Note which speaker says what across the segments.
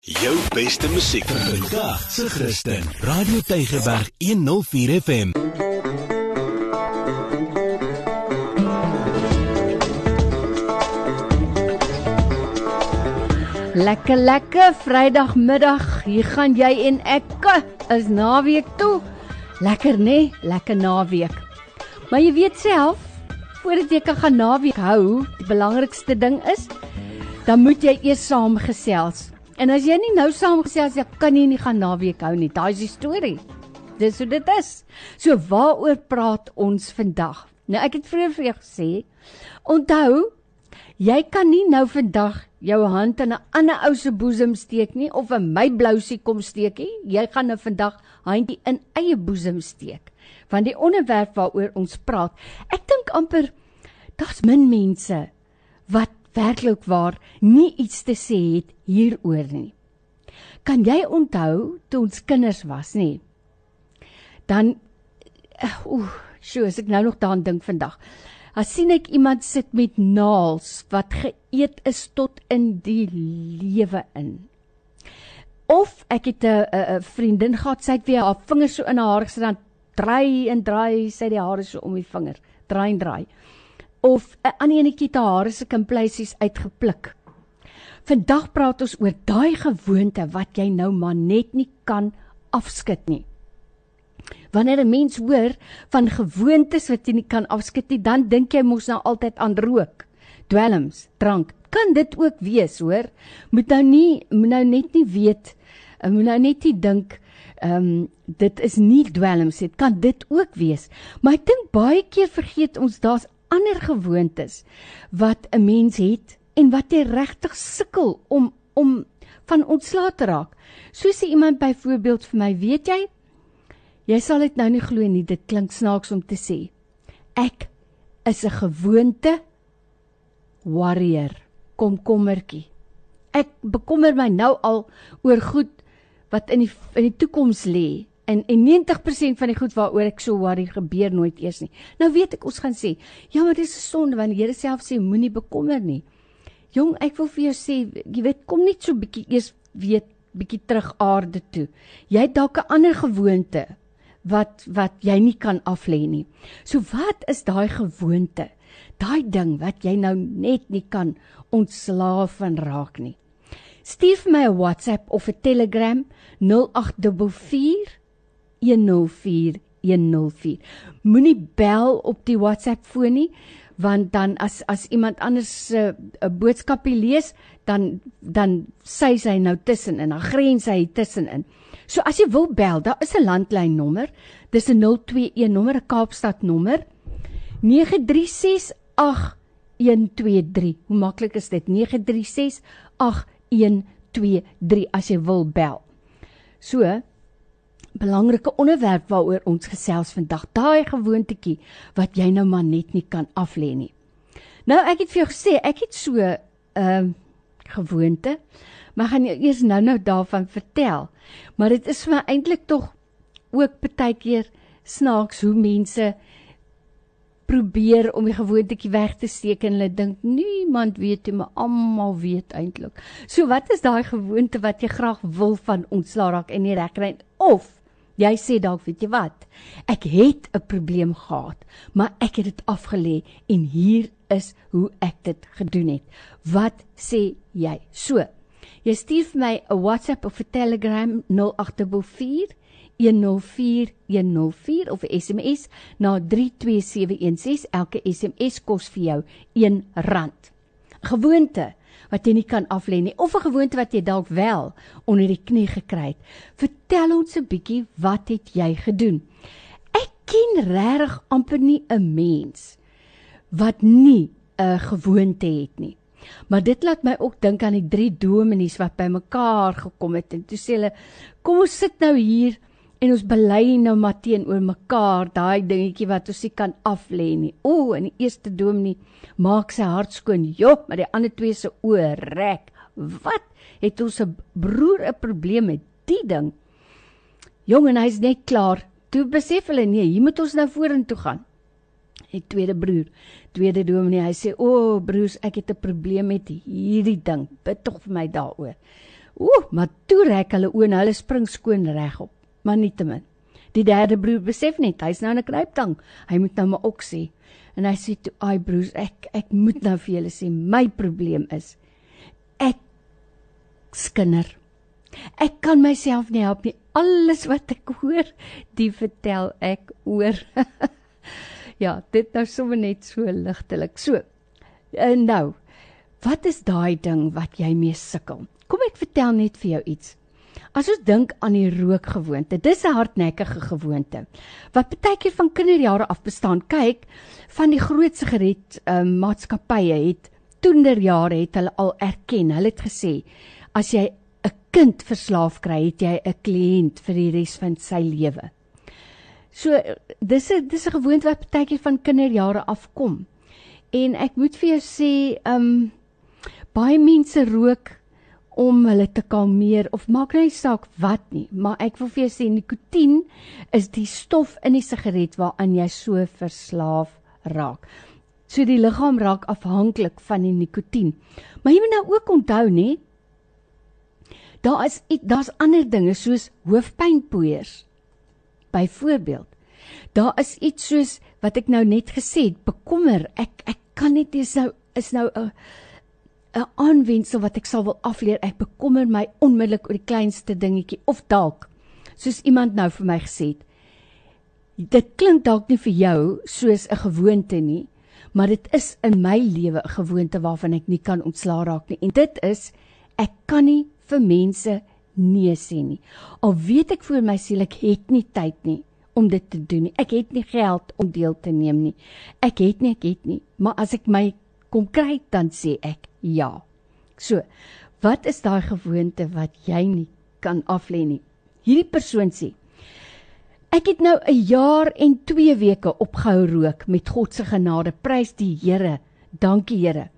Speaker 1: Jou beste musiek vandag se Christen. Radio Tygerberg 104 FM.
Speaker 2: Lekker lekker Vrydagmiddag. Hier gaan jy en ek is naweek toe. Lekker nê? Nee? Lekker naweek. Maar jy weet self, voordat jy kan gaan naweek hou, die belangrikste ding is dan moet jy eers saamgesels. En as jy nie nou saamgesels jy kan jy nie gaan naweek hou nie. Daai is die storie. Dis hoe dit is. So waaroor praat ons vandag? Nou ek het vroeër vir jou gesê, onthou, jy kan nie nou vandag jou hand in 'n ander ou se boesem steek nie of in my blousie kom steek nie. Jy gaan nou vandag handjie in eie boesem steek. Want die onderwerp waaroor ons praat, ek dink amper daar's min mense wat werklik waar nie iets te sê het hieroor nie. Kan jy onthou toe ons kinders was nie? Dan eh, oeh, sjoe, as ek nou nog daaraan dink vandag. As sien ek iemand sit met naels wat geëet is tot in die lewe in. Of ek het 'n 'n vriendin gehad, sy het weer haar vingers so in haar haar gesit dan draai en draai sy die hare so om die vinger, draai en draai. Of 'n ander enetjie te hare se kimpleisies uitgepluk. Vandag praat ons oor daai gewoonte wat jy nou maar net nie kan afskud nie. Wanneer 'n mens hoor van gewoontes wat jy nie kan afskud nie, dan dink jy mos nou altyd aan rook, dwelms, drank. Kan dit ook wees, hoor? Moet nou nie moet nou net nie weet, eh, moet nou net nie dink ehm um, dit is nie dwelms dit kan dit ook wees. Maar ek dink baie keer vergeet ons daar's ander gewoontes wat 'n mens het en wat jy regtig sukkel om om van ontslae te raak. Soos iemand byvoorbeeld vir my, weet jy, Jy sal dit nou nie glo nie, dit klink snaaks om te sê. Ek is 'n gewoonte warrior, komkommertjie. Ek bekommer my nou al oor goed wat in die in die toekoms lê. En en 90% van die goed waaroor ek so worry gebeur nooit eers nie. Nou weet ek ons gaan sê, ja, maar dis 'n sonde want die Here self sê moenie bekommer nie. Jong, ek wil vir jou sê, jy weet, kom net so bietjie eers weet bietjie terug aarde toe. Jy het dalk 'n ander gewoonte wat wat jy nie kan aflê nie. So wat is daai gewoonte? Daai ding wat jy nou net nie kan ontslaaf van raak nie. Stuur vir my 'n WhatsApp of 'n Telegram 0844 104 104. Moenie bel op die WhatsApp foon nie want dan as as iemand anders se uh, 'n boodskapie lees dan dan sê sy nou tussenin, dan grens hy tussenin. So as jy wil bel, daar is 'n landlyn nommer. Dis 'n 021 nommer, 'n Kaapstad nommer. 936823. Hoe maklik is dit? 936823 as jy wil bel. So belangrike onderwerp waaroor ons gesels vandag, daai gewoontetjie wat jy nou maar net nie kan aflê nie. Nou ek het vir jou gesê, ek het so 'n uh, gewoonte maar gaan jy eers nou-nou daarvan vertel. Maar dit is vir my eintlik tog ook baie keer snaaks hoe mense probeer om die gewoontetjie weg te steek en hulle dink niemand weet nie, maar almal weet eintlik. So wat is daai gewoonte wat jy graag wil van ontslaa raak en nie reg kry of jy sê dalk weet jy wat? Ek het 'n probleem gehad, maar ek het dit afgelê en hier is hoe ek dit gedoen het. Wat sê jy? So, Jy stuur vir my 'n WhatsApp of 'n Telegram 0824 104104 of 'n SMS na 32716. Elke SMS kos vir jou R1. Gewoonte wat jy nie kan aflê nie of 'n gewoonte wat jy dalk wel onder die knie gekry het. Vertel ons 'n bietjie wat het jy gedoen? Ek ken regtig amper nie 'n mens wat nie 'n gewoonte het nie. Maar dit laat my ook dink aan die drie dominees wat bymekaar gekom het en toe sê hulle kom ons sit nou hier en ons bely nou maar teenoor mekaar daai dingetjie wat ons nie kan aflê nie. O, en die eerste dominee maak sy hart skoon. Jop, maar die ander twee se oë rek. Wat het ons broer 'n probleem met die ding? Jong en hy's net klaar. Toe besef hulle nee, hier moet ons nou vorentoe gaan die tweede broer, tweede dominee, hy sê: "O, oh, broers, ek het 'n probleem met hierdie ding. Bid tog vir my daaroor." Ooh, maar toe rek hulle oë en hulle spring skoon regop. Maar nietemin. Die derde broer besef net, hy's nou in 'n kruiptang. Hy moet nou maar ook sê. En hy sê toe, "Ai broers, ek ek moet nou vir julle sê, my probleem is ek skinder. Ek kan myself nie help nie. Alles wat ek hoor, die vertel ek oor." ja, dit nou sommer net so ligtelik. So. En nou, wat is daai ding wat jy mee sukkel? Kom ek vertel net vir jou iets. As ons dink aan die rookgewoonte, dis 'n hardnekkige gewoonte wat baie keer van kinderjare af bestaan. Kyk, van die groot sigaret um, maatskappye het toenderjare het hulle al erken. Hulle het gesê as jy 'n kind verslaaf kry, het jy 'n kliënt vir die res van sy lewe. So dis 'n dis 'n gewoonte wat baie keer van kinderjare af kom. En ek moet vir jou sê, ehm um, baie mense rook om hulle te kalmeer of maak nie saak wat nie, maar ek wil vir jou sê nikotien is die stof in die sigaret waaraan jy so verslaaf raak. So die liggaam raak afhanklik van die nikotien. Maar jy moet nou ook onthou nê, daar is daar's ander dinge soos hoofpynpoeiers. Byvoorbeeld, daar is iets soos wat ek nou net gesê het, bekommer. Ek ek kan net dis nou is nou 'n uh, 'n aanwensel wat ek sal wil afleer. Ek bekommer my onmiddellik oor die kleinste dingetjie of dalk soos iemand nou vir my gesê het. Dit klink dalk nie vir jou soos 'n gewoonte nie, maar dit is in my lewe 'n gewoonte waarvan ek nie kan ontslaa raak nie. En dit is ek kan nie vir mense nee sê nie. Al weet ek vir my siel ek het nie tyd nie om dit te doen nie. Ek het nie geld om deel te neem nie. Ek het nie, ek het nie. Maar as ek my kom kry dan sê ek ja. So, wat is daai gewoonte wat jy nie kan aflê nie? Hierdie persoon sê Ek het nou 'n jaar en 2 weke opgehou rook met God se genade. Prys die Here. Dankie Here.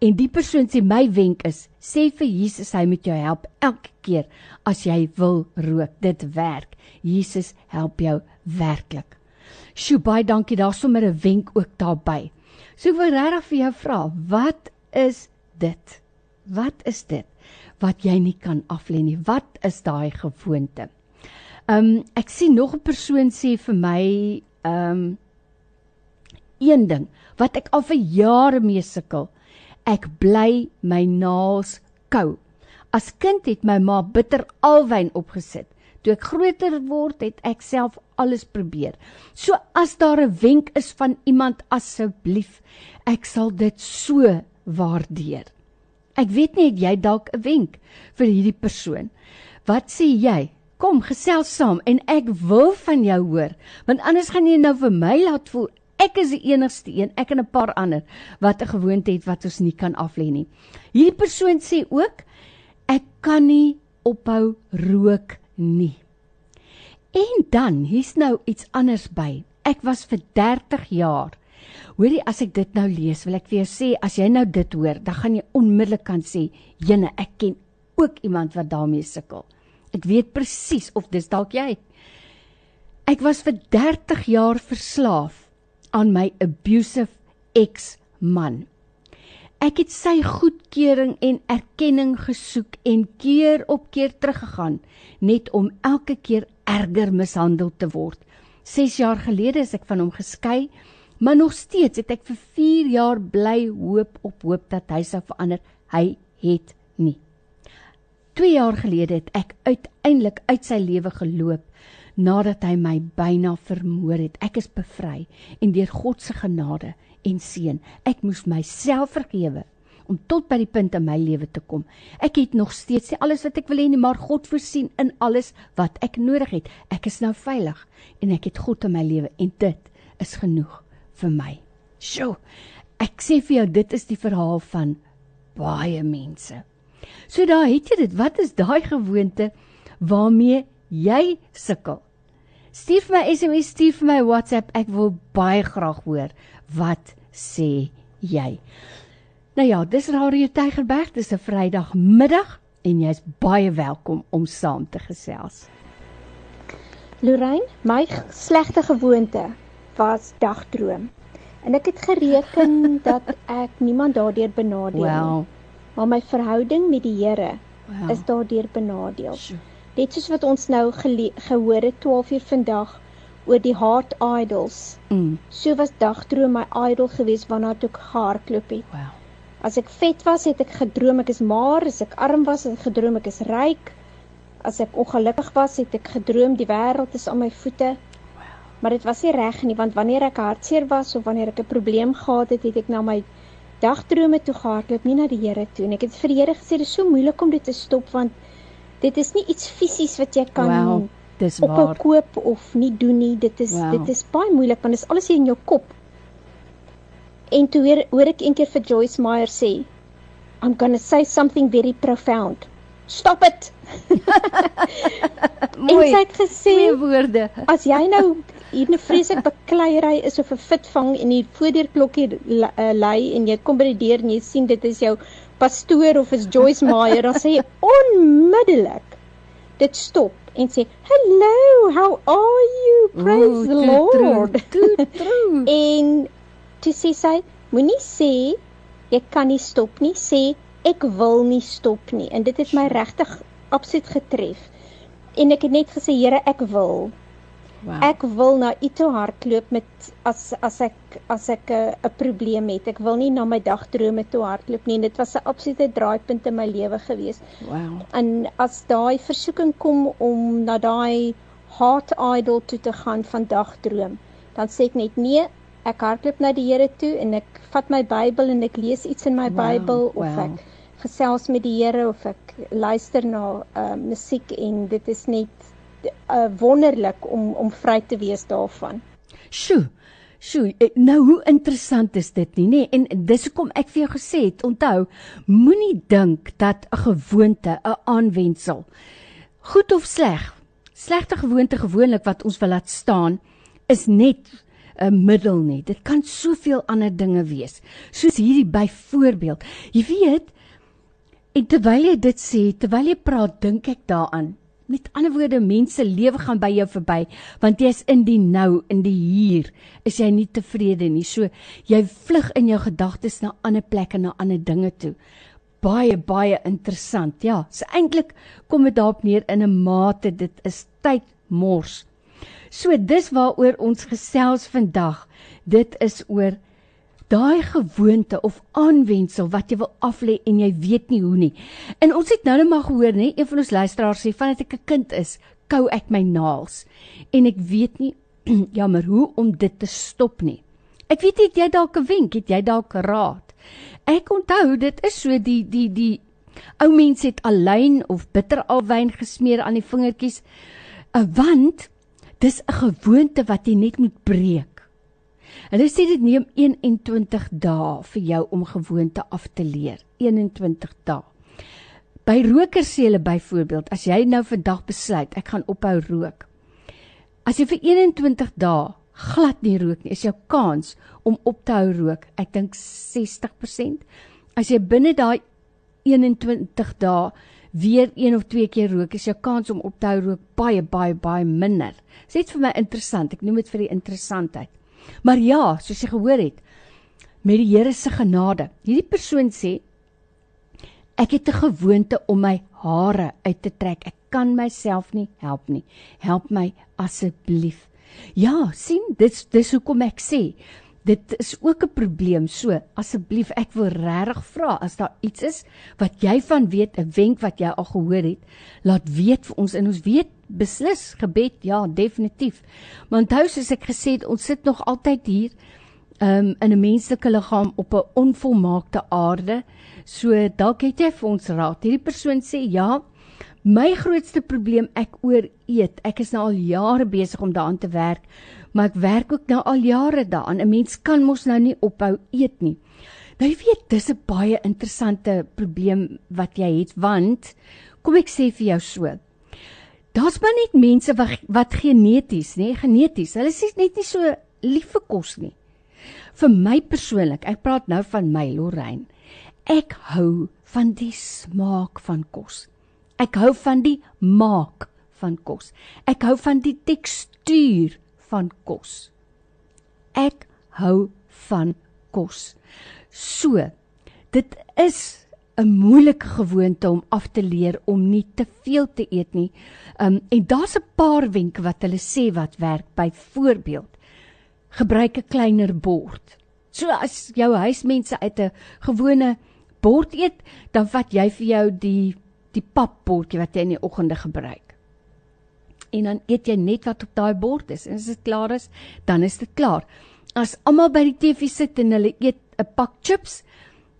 Speaker 2: En die persoon sê my wenk is, sê vir Jesus hy moet jou help elke keer as jy wil rook. Dit werk. Jesus help jou werklik. Sjoe, baie dankie. Daar's sommer 'n wenk ook daarbey. So ek wil regtig vir jou vra, wat is dit? Wat is dit wat jy nie kan aflê nie? Wat is daai gewoonte? Ehm um, ek sien nog 'n persoon sê vir my ehm um, een ding wat ek al vir jare mee sukkel. Ek bly my naels kou. As kind het my ma bitter alwyn opgesit. Toe ek groter word, het ek self alles probeer. So as daar 'n wenk is van iemand asseblief, ek sal dit so waardeer. Ek weet nie het jy dalk 'n wenk vir hierdie persoon. Wat sê jy? Kom gesels saam en ek wil van jou hoor, want anders gaan jy nou vir my laat voel ek is die enigste een, ek en 'n paar ander wat 'n gewoonte het wat ons nie kan aflê nie. Hierdie persoon sê ook ek kan nie ophou rook nie. En dan, hier's nou iets anders by. Ek was vir 30 jaar Hoorie as ek dit nou lees, wil ek vir jou sê as jy nou dit hoor, dan gaan jy onmiddellik kan sê, "Jene, ek ken ook iemand wat daarmee sukkel." Ek weet presies of dis dalk jy. Ek was vir 30 jaar verslaaf aan my abusive ex-man. Ek het sy goedkeuring en erkenning gesoek en keer op keer teruggegaan net om elke keer erger mishandel te word. 6 jaar gelede is ek van hom geskei Maar nog steeds het ek vir 4 jaar bly hoop op hoop dat hy sou verander. Hy het nie. 2 jaar gelede het ek uiteindelik uit sy lewe geloop nadat hy my byna vermoor het. Ek is bevry en deur God se genade en seën, ek moes myself vergewe om tot by die punt in my lewe te kom. Ek het nog steeds nie alles wat ek wil hê nie, maar God voorsien in alles wat ek nodig het. Ek is nou veilig en ek het God in my lewe en dit is genoeg vir my. Sjoe. Ek sê vir jou dit is die verhaal van baie mense. So daar het jy dit. Wat is daai gewoonte waarmee jy sukkel? Stuur vir my SMS, stuur vir my WhatsApp. Ek wil baie graag hoor wat sê jy. Nou ja, dis Radio Tygerberg. Dis 'n Vrydagmiddag en jy's baie welkom om saam te gesels.
Speaker 3: Lorraine, my slegte gewoonte was dagdroom. En ek het gereken dat ek niemand daardeur benadeel
Speaker 2: well.
Speaker 3: nie. Maar my verhouding met die Here wow. is daardeur benadeel.
Speaker 2: Sjoe.
Speaker 3: Net soos wat ons nou gehoor het 12 uur vandag oor die heart idols.
Speaker 2: Mm.
Speaker 3: So was dagdroom my idol gewees waarna ek gehardloop het.
Speaker 2: Wow.
Speaker 3: As ek vet was, het ek gedroom ek is maar, as ek arm was, het ek gedroom ek is ryk. As ek ongelukkig was, het ek gedroom die wêreld is aan my voete. Maar dit was nie reg nie, want wanneer ek hartseer was of wanneer ek 'n probleem gehad het, het ek na my dagdrome toe gehardloop, nie na die Here toe nie. Ek het vir die Here gesê, dit is so moeilik om dit te stop want dit is nie iets fisies wat jy kan
Speaker 2: Wow, dis waar.
Speaker 3: koop of nie doen nie. Dit is
Speaker 2: Wow.
Speaker 3: dit is baie moeilik want dit is alles hier in jou kop. En toe hoor, hoor ek eendag vir Joyce Meyer sê, I'm going to say something very profound. Stop it. en
Speaker 2: Mooi.
Speaker 3: sy het gesê
Speaker 2: woorde.
Speaker 3: as jy nou hier 'n vreeslik bekleierery is of 'n fitvang en die voordeurklokkie li- uh, lui en jy kom by die deur en jy sien dit is jou pastoor of is Joyce Meyer, dan sê jy onmiddellik dit stop en sê hello, how are you? Praise the Lord.
Speaker 2: True, true.
Speaker 3: En toe sê sy, moenie sê jy kan nie stop nie, sê ek wil nie stop nie. En dit het my regtig absoluut getref. En ek het net gesê, Here, ek wil.
Speaker 2: Wow.
Speaker 3: Ek wil na U toe hardloop met as as ek as ek 'n 'n probleem het. Ek wil nie na my dagdrome toe hardloop nie. En dit was 'n absolute draaipunt in my lewe gewees.
Speaker 2: wow.
Speaker 3: En as daai versoeking kom om na daai heart idol toe te gaan van dagdroom, dan sê ek net nee, ek hardloop na die Here toe en ek vat my Bybel en ek lees iets in my
Speaker 2: Wow,
Speaker 3: Bybel of
Speaker 2: wow.
Speaker 3: ek gesels met die Here of ek luister na uh, musiek en dit is net uh, wonderlik om om vry te wees daarvan.
Speaker 2: Sjoe. Sjoe, eh, nou hoe interessant is dit nie, nê? En dis hoekom ek vir jou gesê het, onthou, moenie dink dat 'n gewoonte, 'n aanwendsel goed of sleg, slegte gewoonte gewoonlik wat ons wil laat staan, is net 'n middel nie. Dit kan soveel ander dinge wees. Soos hierdie byvoorbeeld. Jy weet, En terwyl jy dit sê, terwyl jy praat, dink ek daaraan. Met ander woorde, mense lewe gaan by jou verby, want jy's in die nou, in die hier, is jy nie tevrede nie. So jy vlug in jou gedagtes na ander plekke, na ander dinge toe. Baie baie interessant. Ja, so eintlik kom dit daarop neer in 'n mate dit is tyd mors. So dis waaroor ons gesels vandag. Dit is oor daai gewoonte of aanwendsel wat jy wil aflê en jy weet nie hoe nie. En ons het nou net maar gehoor, nê, een van ons luisteraars sê vandat ek 'n kind is, kou ek my naels en ek weet nie jammer hoe om dit te stop nie. Ek weet nie het jy dalk 'n wenk, het jy dalk raad. Ek onthou dit is so die die die ou mense het alyn of bitteralwyn gesmeer aan die vingertjies, uh, want dis 'n gewoonte wat jy net moet breek. Hulle sê dit neem 21 dae vir jou om gewoonte af te leer. 21 dae. By rokers sê hulle byvoorbeeld, as jy nou vandag besluit ek gaan ophou rook. As jy vir 21 dae glad nie rook nie, is jou kans om op te hou rook, ek dink 60%. As jy binne daai 21 dae weer een of twee keer rook, is jou kans om op te hou rook baie baie baie minder. Dit is vir my interessant. Ek noem dit vir die interessantheid. Maar ja, soos jy gehoor het, met die Here se genade. Hierdie persoon sê ek het 'n gewoonte om my hare uit te trek. Ek kan myself nie help nie. Help my asseblief. Ja, sien, dis dis hoekom ek sê dit is ook 'n probleem. So, asseblief ek wil regtig vra as daar iets is wat jy van weet, 'n wenk wat jy al gehoor het, laat weet vir ons en ons weet beslis gebed, ja, definitief. Maar onthou soos ek gesê het, ons sit nog altyd hier um, in 'n menslike liggaam op 'n onvolmaakte aarde. So dalk het jy vir ons raad. Hierdie persoon sê ja, my grootste probleem ek ooreet. Ek is nou al jare besig om daaraan te werk, maar ek werk ook nou al jare daaraan. 'n Mens kan mos nou nie ophou eet nie. Nou jy weet, dis 'n baie interessante probleem wat jy het want kom ek sê vir jou so. Daar's maar net mense wat wat geneties, nê, geneties. Hulle is net nie so lief vir kos nie. Vir my persoonlik, ek praat nou van my Lorraine. Ek hou van die smaak van kos. Ek hou van die maak van kos. Ek hou van die tekstuur van kos. Ek hou van kos. So, dit is 'n moeilike gewoonte om af te leer om nie te veel te eet nie. Um en daar's 'n paar wenke wat hulle sê wat werk. Byvoorbeeld, gebruik 'n kleiner bord. So as jou huismense uit 'n gewone bord eet, dan vat jy vir jou die die papbordjie wat jy in die oggende gebruik. En dan eet jy net wat op daai bord is en as dit klaar is, dan is dit klaar. As almal by die TV sit en hulle eet 'n pak chips,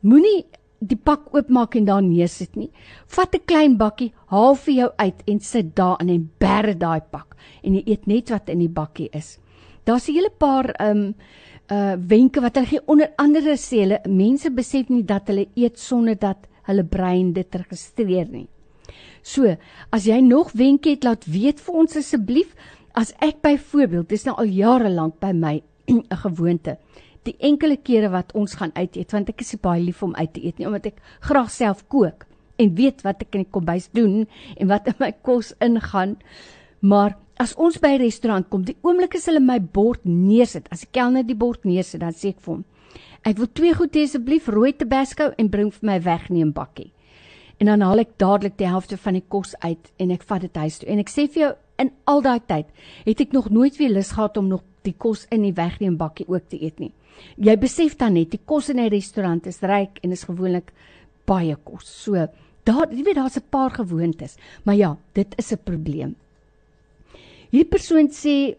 Speaker 2: moenie die pak oopmaak en daar neersit nie. Vat 'n klein bakkie, haal vir jou uit en sit daarin en berg daai pak en jy eet net wat in die bakkie is. Daar's 'n hele paar um uh wenke wat hulle gee onder andere sê hulle mense besef nie dat hulle eet sonder dat hulle brein dit registreer nie. So, as jy nog wenke het, laat weet vir ons asseblief. As ek byvoorbeeld, dis nou al jare lank by my 'n gewoonte die enkele kere wat ons gaan uit eet want ek is baie lief om uit te eet nie omdat ek graag self kook en weet wat ek in die kombuis doen en wat in my kos ingaan maar as ons by 'n restaurant kom die oomblik as hulle my bord neersit as die kelner die bord neersit dan sê ek vir hom ek wil twee goed hê asseblief rooi tabasco en bring vir my wegneem bakkie en dan haal ek dadelik die helfte van die kos uit en ek vat dit huis toe en ek sê vir jou in al daai tyd het ek nog nooit weer lus gehad om nog die kos in die wegneem bakkie ook te eet nie jy besef dan net die kos in 'n restaurant is ryk en is gewoonlik baie kos. So daar jy weet daar's 'n paar gewoontes, maar ja, dit is 'n probleem. Hierdie persoon sê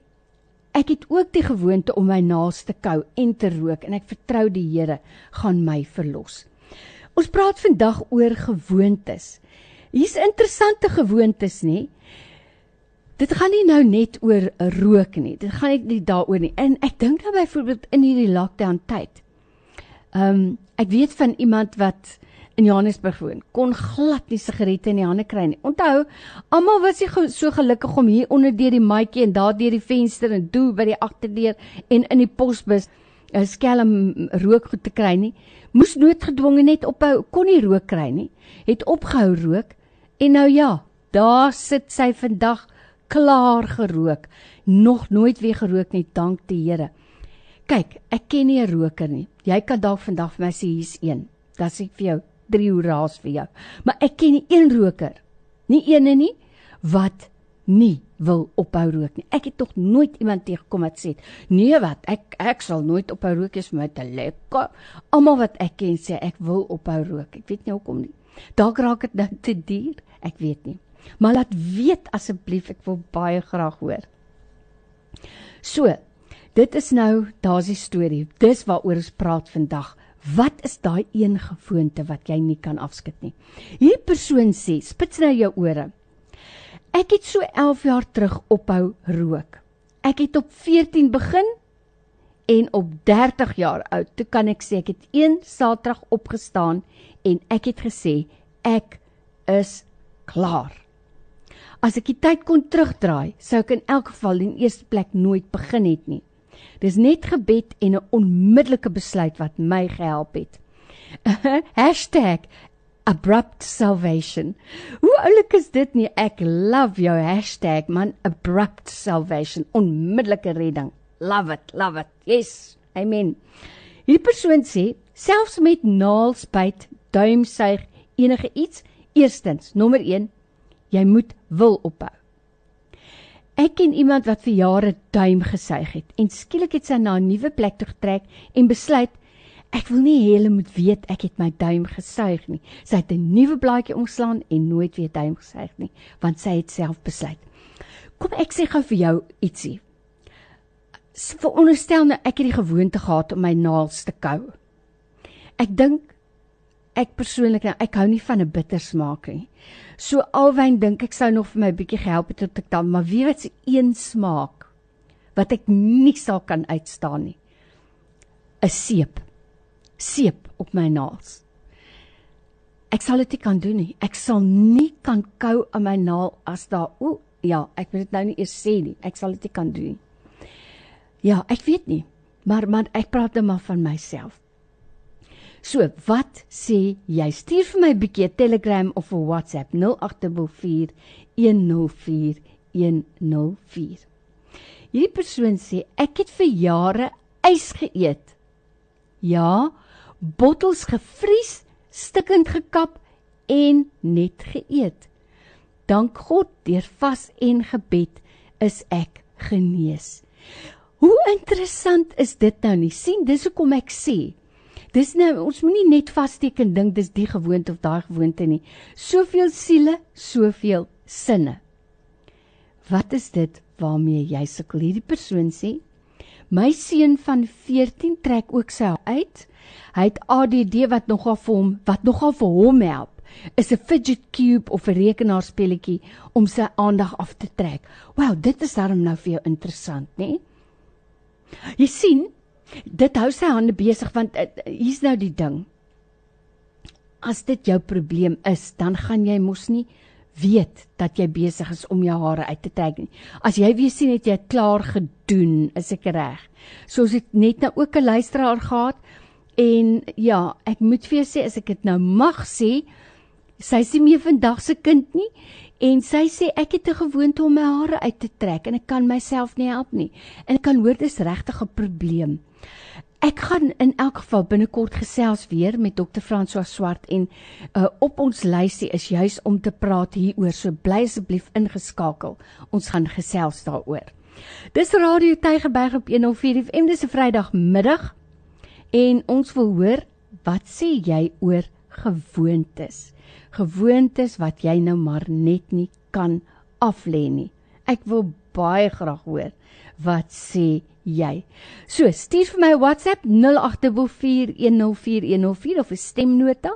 Speaker 2: ek het ook die gewoonte om my naels te kou en te rook en ek vertrou die Here gaan my verlos. Ons praat vandag oor gewoontes. Hier's interessante gewoontes, nê? dit gaan nie nou net oor rook nie. Dit gaan nie daaroor nie. En ek dink nou byvoorbeeld in hierdie lockdown tyd. Ehm um, ek weet van iemand wat in Johannesburg woon, kon glad nie sigarette in die hande kry nie. Onthou, almal was nie so gelukkig om hier onder deur die maatjie en daar deur die venster en toe by die agterdeur en in die posbus 'n uh, skelm rookgoed te kry nie. Moes noodgedwonge net ophou, kon nie rook kry nie. Het opgehou rook en nou ja, daar sit sy vandag klaar gerook. Nog nooit weer gerook nie, dank die Here. Kyk, ek ken nie 'n roker nie. Jy kan dalk vandag vir my sê hier's een. Ek vir jou drie hoeraas vir jou. Maar ek ken nie een roker. Nie eene nie wat nie wil ophou rook nie. Ek het tog nooit iemand tegekom wat sê, "Nee wat, ek ek sal nooit ophou rook is vir my te lekker." Almal wat ek ken sê ek wil ophou rook. Ek weet nie hoekom nie. Dalk raak dit nou te duur. Ek weet nie. Maar laat weet asseblief, ek wil baie graag hoor. So, dit is nou daar's die storie. Dis waaroor ons praat vandag. Wat is daai een gewoonte wat jy nie kan afskud nie? Hierdie persoon sê, spits nou jou ore. Ek het so 11 jaar terug ophou rook. Ek het op 14 begin en op 30 jaar oud, toe kan ek sê ek het een Saterdag opgestaan en ek het gesê ek is klaar. As ek die tyd kon terugdraai, sou ek in elk geval in eerste plek nooit begin het nie. Dis net gebed en 'n onmiddellike besluit wat my gehelp het. #abrupt salvation. Hoe oulik is dit nie? Ek love jou hashtag man abrupt salvation, onmiddellike redding. Love it, love it. Yes. Amen. Hierdie persoon sê selfs met naalsbyt, duimsuig, enige iets, eerstens, nommer 1 jy moet wil ophou. Ek ken iemand wat vir jare duim gesuig het en skielik het sy na 'n nuwe plek toe getrek en besluit ek wil nie hê hulle moet weet ek het my duim gesuig nie. Sy het 'n nuwe blaadjie omslaan en nooit weer duim gesuig nie, want sy het self besluit. Kom ek sê gou vir jou ietsie. Veronderstel nou ek het die gewoonte gehad om my naels te kou. Ek dink ek persoonlik nou, ek hou nie van 'n bitter smaak nie. So alwyn dink ek sou nog vir my bietjie gehelp het tot ek dan, maar wie weet se een smaak wat ek nie sal kan uitstaan nie. 'n Seep. Seep op my naels. Ek sal dit nie kan doen nie. Ek sal nie kan kou aan my naal as daar o, ja, ek wil dit nou nie eers sê nie. Ek sal dit nie kan doen nie. Ja, ek weet nie. Maar maar ek praat net maar van myself. So, wat sê jy? Stuur vir my 'n bietjie Telegram of 'n WhatsApp 0824104104. Hierdie persoon sê ek het vir jare ys geëet. Ja, bottels gevries, stikkend gekap en net geëet. Dank God, deur vas en gebed is ek genees. Hoe interessant is dit nou nie? sien, dis hoekom ek sê. Dis nou ons moenie net vassteek en dink dis die gewoonte of daai gewoonte nie. Soveel siele, soveel sinne. Wat is dit waarmee jy sukkel? Hierdie persoon sê My seun van 14 trek ook sy uit. Hy het ADD wat nogal vir hom wat nogal vir hom help is 'n fidget cube of 'n rekenaarspelletjie om sy aandag af te trek. Wow, dit is darm nou vir jou interessant, né? Jy sien, dit hou sy hande besig want uh, hier's nou die ding. As dit jou probleem is, dan gaan jy mos nie weet dat jy besig is om jou hare uit te trek nie. As jy weer sien het jy klaar gedoen, is ek reg. Soos ek net nou ook 'n luisteraar gehad en ja, ek moet vir jou sê as ek dit nou mag sê, sy sê meer vandag se kind nie en sy sê ek het 'n gewoonte om my hare uit te trek en ek kan myself nie help nie. En ek kan hoor dis regtig 'n probleem. Ek gaan in elk geval binnekort gesels weer met dokter François Swart en uh, op ons lysie is juis om te praat hieroor. So bly asseblief ingeskakel. Ons gaan gesels daaroor. Dis Radio Tygerberg op 104 FM. Dis 'n Vrydagmiddag en ons wil hoor wat sê jy oor gewoontes? Gewoontes wat jy nou maar net nie kan aflê nie. Ek wil baie graag hoor wat sê jy. So, stuur vir my WhatsApp 0824104104 of 'n stemnota.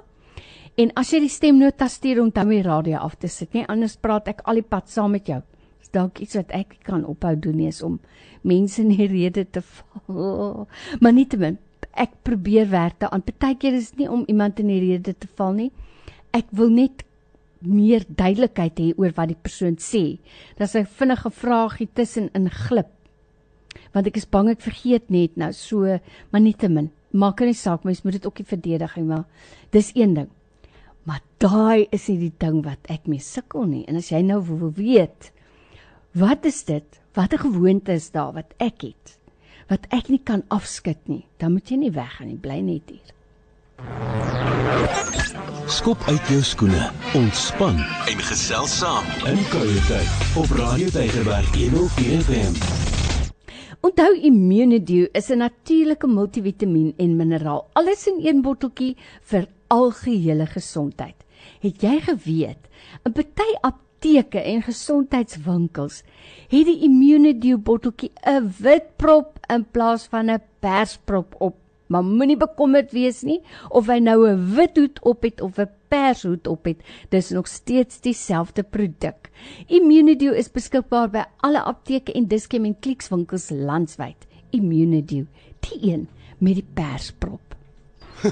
Speaker 2: En as jy die stemnota stuur dan my radio af te sit, nie anders praat ek al die pad saam met jou. Dis dalk iets wat ek kan ophou doen nie is om mense in die rede te val. Maar nietemin, ek probeer werk daaraan. Partykeer is dit nie om iemand in die rede te val nie. Ek wil net meer duidelikheid hê oor wat die persoon sê. Dat sy vinnige vraagie tussen in glip want ek is bang ek vergeet net nou so maar nietemin maak nie saak mens moet dit ook nie verdedig nie maar dis een ding maar daai is nie die ding wat ek mee sukkel nie. En as jy nou weet wat is dit? Watter gewoonte is daar wat ek het wat ek nie kan afskud nie dan moet jy nie weggaan nie bly net hier.
Speaker 1: Skop uit jou skoene, ontspan en gesels saam. In Kuiertyd op Radio Tygerberg 104 FM.
Speaker 2: Onthou Immunedio is 'n natuurlike multivitamien en mineraal, alles in een botteltjie vir algehele gesondheid. Het jy geweet, 'n party apteke en gesondheidswinkels het die Immunedio botteltjie 'n wit prop in plaas van 'n persprop op Maar moenie bekommerd wees nie of hy nou 'n wit hoed op het of 'n pershoed op het, dis nog steeds dieselfde produk. Immunidio is beskikbaar by alle apteke en Dischem en Clicks winkels landwyd. Immunidio, die een met die persprop.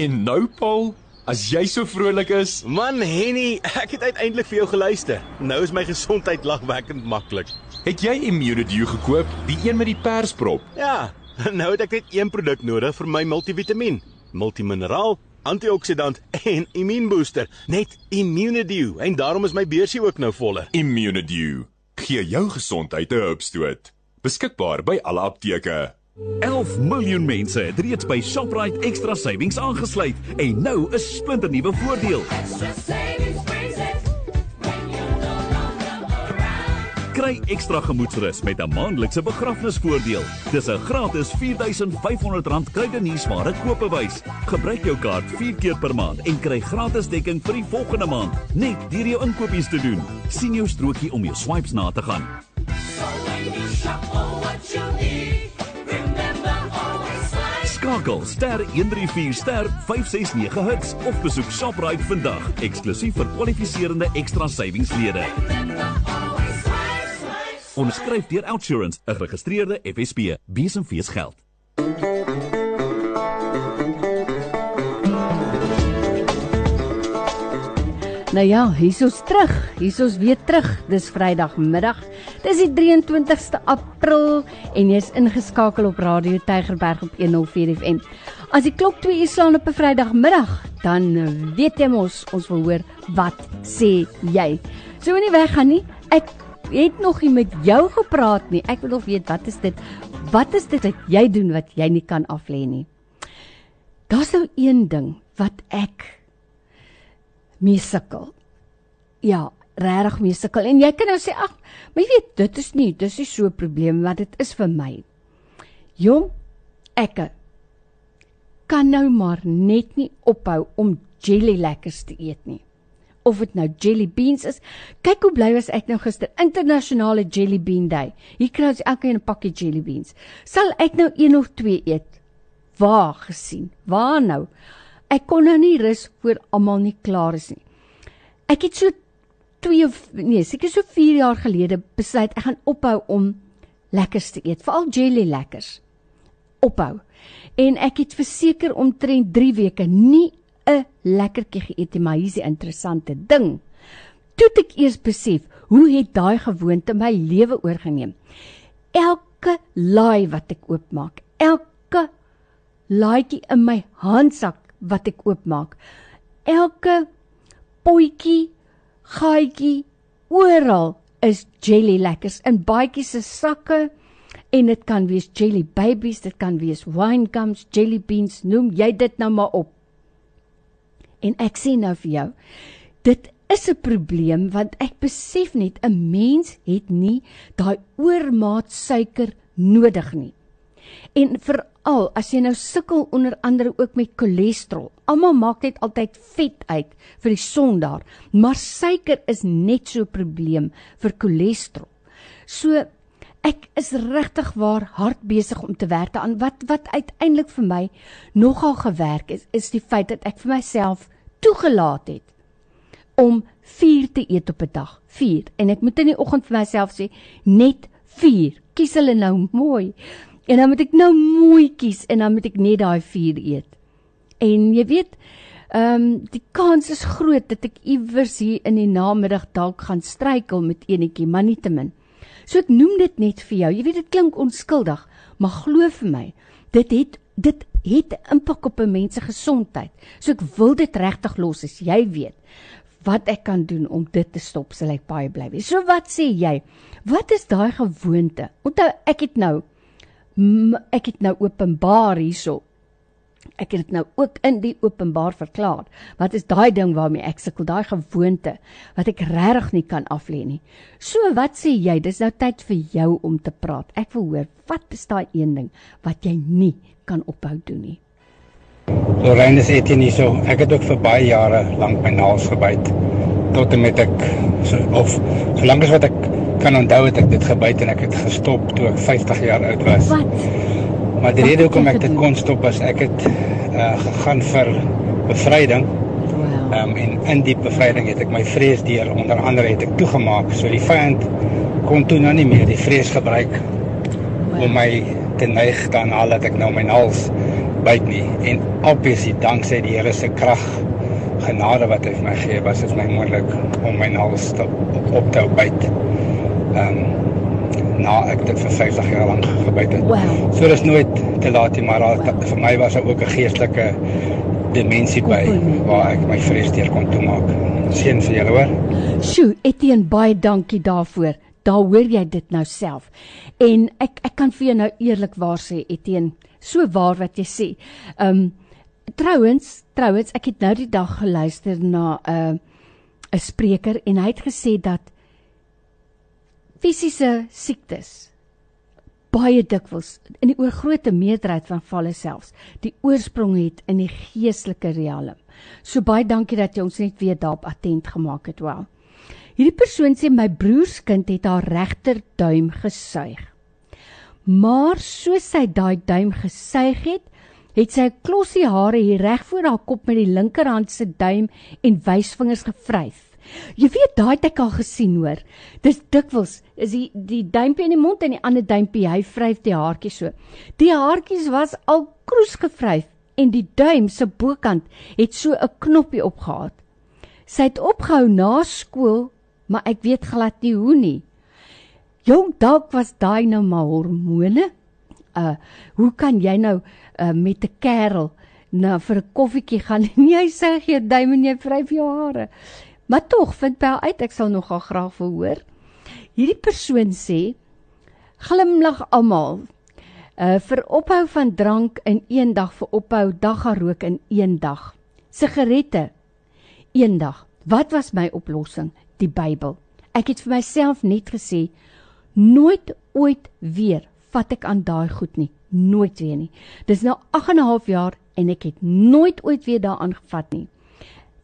Speaker 4: en nou Paul, as jy so vrolik is,
Speaker 5: man Henny, ek het uiteindelik vir jou geluister. Nou is my gesondheid lagwekkend maklik.
Speaker 4: Het jy Immunidio gekoop, die een met die persprop?
Speaker 5: Ja, nou het ek net een produk nodig vir my multivitamiin, multimineraal, antioksidant en immuunbooster, net Immunidio en daarom is my beursie ook nou voller.
Speaker 4: Immunidio, gee jou gesondheid 'n hupstoot. Beskikbaar by alle apteke.
Speaker 6: 11 miljoen mense het reeds by Shoprite Extra Savings aangesluit en nou 'n splinternuwe voordeel. Extra savings Kry ekstra gemoedsrus met 'n maandelikse begrafnisvoordeel. Dis 'n gratis R4500 kruideniersware koopbewys. Gebruik jou kaart 4 keer per maand en kry gratis dekking vir die volgende maand, net deur jou inkopies te doen. sien jou strokie om jou swipes na te gaan. Skakel ster 134 ster 569 hits of besoek Shoprite vandag, eksklusief vir kwalifiserende ekstra savingslede. Onderskryf deur Outsurance, 'n geregistreerde FSP. Besemfees geld.
Speaker 2: Nou ja, hier's ons terug. Hier's ons weer terug. Dis Vrydagmiddag. Dis die 23ste April en jy's ingeskakel op Radio Tygerberg op 104 FM. As die klok 2 uur slaan op 'n Vrydagmiddag, dan weet jy mos ons wil hoor wat sê jy. So moenie weggaan nie. Ek het nog nie met jou gepraat nie. Ek wil nog weet wat is dit? Wat is dit wat jy doen wat jy nie kan aflê nie? Daar's nou een ding wat ek mee sukkel. Ja, regtig mee sukkel. En jy kan nou sê, ag, maar jy weet, dit is nie, dis nie so 'n probleem wat dit is vir my. Jong, ek kan nou maar net nie ophou om jelly lekkers te eet nie. Of dit nou jelly beans is. Kyk hoe bly was ek nou gister internasionale jelly bean day. Hier kry ons elkeen 'n pakkie jelly beans. Sal ek nou een of twee eet? Waar gesien? Waar nou? Ek kon nou nie rus voor almal nie klaar is nie. Ek het so 2 of nee, seker so 4 jaar gelede besluit ek gaan ophou om lekkers te eet, veral jelly lekkers. Ophou. En ek het verseker omtrent 3 weke nie 'n lekkertjie geëet nie, maar hier's die interessante ding. Toe ek eers besef hoe het daai gewoonte my lewe oorgeneem. Elke laai wat ek oopmaak, elke laaitjie in my handsak wat ek oopmaak, elke potjie, gaatjie, oral is jelly lekkers in baadjies se sakke en dit kan wees jelly babies, dit kan wees wine gums, jelly beans, noem jy dit nou maar op. En ek sê nou vir jou, dit is 'n probleem want ek besef net 'n mens het nie daai oormaat suiker nodig nie. En veral as jy nou sukkel onder andere ook met cholesterol. Almal maak net altyd vet uit vir die son daar, maar suiker is net so 'n probleem vir cholesterol. So ek is regtig waar hard besig om te werk aan wat wat uiteindelik vir my nogal gewerk is is die feit dat ek vir myself toegelaat het om 4 te eet op 'n dag. 4 en ek moet in die oggend vir myself sê net 4 kies hulle nou mooi. En dan moet ek nou mooi kies en dan moet ek net daai 4 eet. En jy weet ehm um, die kans is groot dat ek iewers hier in die namiddag dalk gaan struikel met enetjie maar nietemin So ek noem dit net vir jou. Jy weet dit klink onskuldig, maar glo vir my, dit het dit het impak op 'n mens se gesondheid. So ek wil dit regtig los as jy weet wat ek kan doen om dit te stop, sal ek baie bly wees. So wat sê jy? Wat is daai gewoonte? Onthou ek het nou ek het nou openbaar hierso Ek het dit nou ook in die openbaar verklaar. Wat is daai ding waarmee ek sukkel, daai gewoonte wat ek regtig nie kan aflê nie. So wat sê jy? Dis nou tyd vir jou om te praat. Ek wil hoor, wat is daai een ding wat jy nie kan ophou doen nie?
Speaker 7: Lorraine sê dit nie so. Ek het ook vir baie jare lank my naels gebyt tot en met ek so, of solank as wat ek kan onthou het ek dit gebyt en ek het gestop toe ek 50 jaar oud was.
Speaker 2: Wat?
Speaker 7: Maar die rede hoekom ek dit kon stop is ek het uh, gegaan vir bevryding. Wow. Um, en in die bevryding het ek my vrees deur onder andere het ek toegemaak. So die vyand kon toe nou nie meer die vrees gebruik wow. om my te neig dan al dat ek nou my hals byt nie. En obviously danksy die Here se krag genade wat hy vir my gee, was dit my moontlik om my hals te op, op te byt. Ehm um, na ek dit vir 50 jaar lank gebyt het.
Speaker 2: Wow.
Speaker 7: So dis nooit te laat nie, maar al, vir my was daar ook 'n geestelike dimensie by waar ek my vrees deur kon toemaak. Seën vir julle hoor.
Speaker 2: Sjoe, Etienne, baie dankie daarvoor. Daar hoor jy dit nou self. En ek ek kan vir jou nou eerlikwaar sê Etienne, so waar wat jy sê. Um trouens, trouens, ek het nou die dag geluister na 'n uh, 'n spreker en hy het gesê dat fisiese siektes baie dikwels in die oorgrootste meerderheid van valle selfs die oorsprong het in die geestelike riem. So baie dankie dat jy ons net weer daarop attent gemaak het. Wel. Hierdie persoon sê my broerskind het haar regter duim gesuig. Maar soos sy daai duim gesuig het, het sy 'n klossie hare hier reg voor haar kop met die linkerhand se duim en wysvingers gevryf. Jy weet daai het ek al gesien hoor. Dis dikwels is die die duimpie in die mond en die ander duimpie hy vryf die haartjie so. Die haartjies was al kroes gevryf en die duim se bokant het so 'n knoppie opgehad. Sy het opgehou na skool, maar ek weet glad nie hoe nie. Jong, dalk was daai nou maar hormone. Uh, hoe kan jy nou uh, met 'n kerel na vir 'n koffietjie gaan en jy sê jy duim en jy vryf jou hare? Maar tog vind Pel uit ek sal nogal graag wil hoor. Hierdie persoon sê glimlag almal. Uh vir ophou van drank in een dag vir ophou daggarook in een dag. Sigarette een dag. Wat was my oplossing? Die Bybel. Ek het vir myself net gesê nooit ooit weer vat ek aan daai goed nie. Nooit weer nie. Dis nou 8 en 'n half jaar en ek het nooit ooit weer daaraan gevat nie.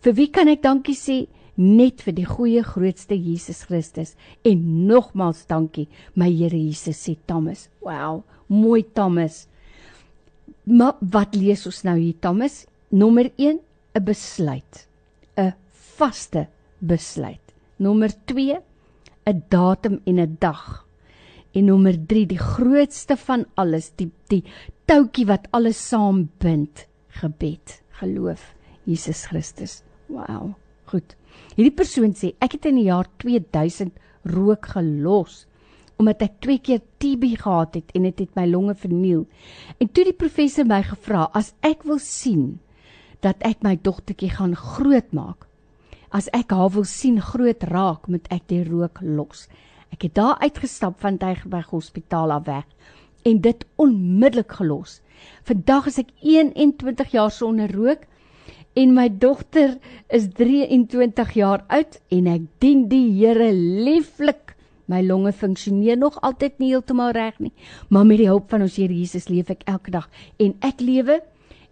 Speaker 2: Vir wie kan ek dankie sê? Net vir die goeie grootste Jesus Christus en nogmals dankie my Here Jesus sê Thomas. Wow, mooi Thomas. Maar wat lees ons nou hier Thomas? Nommer 1, 'n besluit. 'n Vaste besluit. Nommer 2, 'n datum en 'n dag. En nommer 3, die grootste van alles, die die toutjie wat alles saambind, gebed, geloof, Jesus Christus. Wow, goed. Hierdie persoon sê ek het in die jaar 2000 rook gelos omdat ek twee keer TB gehad het en dit het, het my longe verniel. En toe die professor my gevra as ek wil sien dat ek my dogtertjie gaan grootmaak, as ek haar wil sien groot raak, moet ek die rook los. Ek het daar uitgestap van Tygerberg Hospitaal af weg en dit onmiddellik gelos. Vandag is ek 21 jaar sonder rook en my dogter is 23 jaar oud en ek dien die Here lieflik. My longe funksioneer nog altyd nie heeltemal reg nie, maar met die hulp van ons Here Jesus leef ek elke dag en ek lewe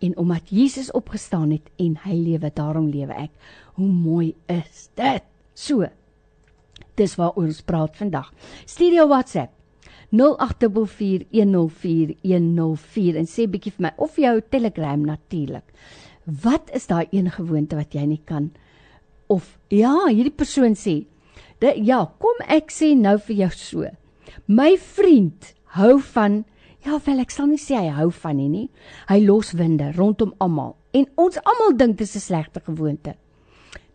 Speaker 2: en omdat Jesus opgestaan het en hy lewe, daarom lewe ek. Hoe mooi is dit? So, Dis waaroor ons praat vandag. Stuur jou WhatsApp 0844104104 en sê bietjie vir my of jou Telegram natuurlik. Wat is daai een gewoonte wat jy nie kan of ja, hierdie persoon sê, ja, kom ek sê nou vir jou so. My vriend hou van ja, wel ek sal nie sê hy hou van nie nie. Hy los winde rondom almal en ons almal dink dit is 'n slegte gewoonte.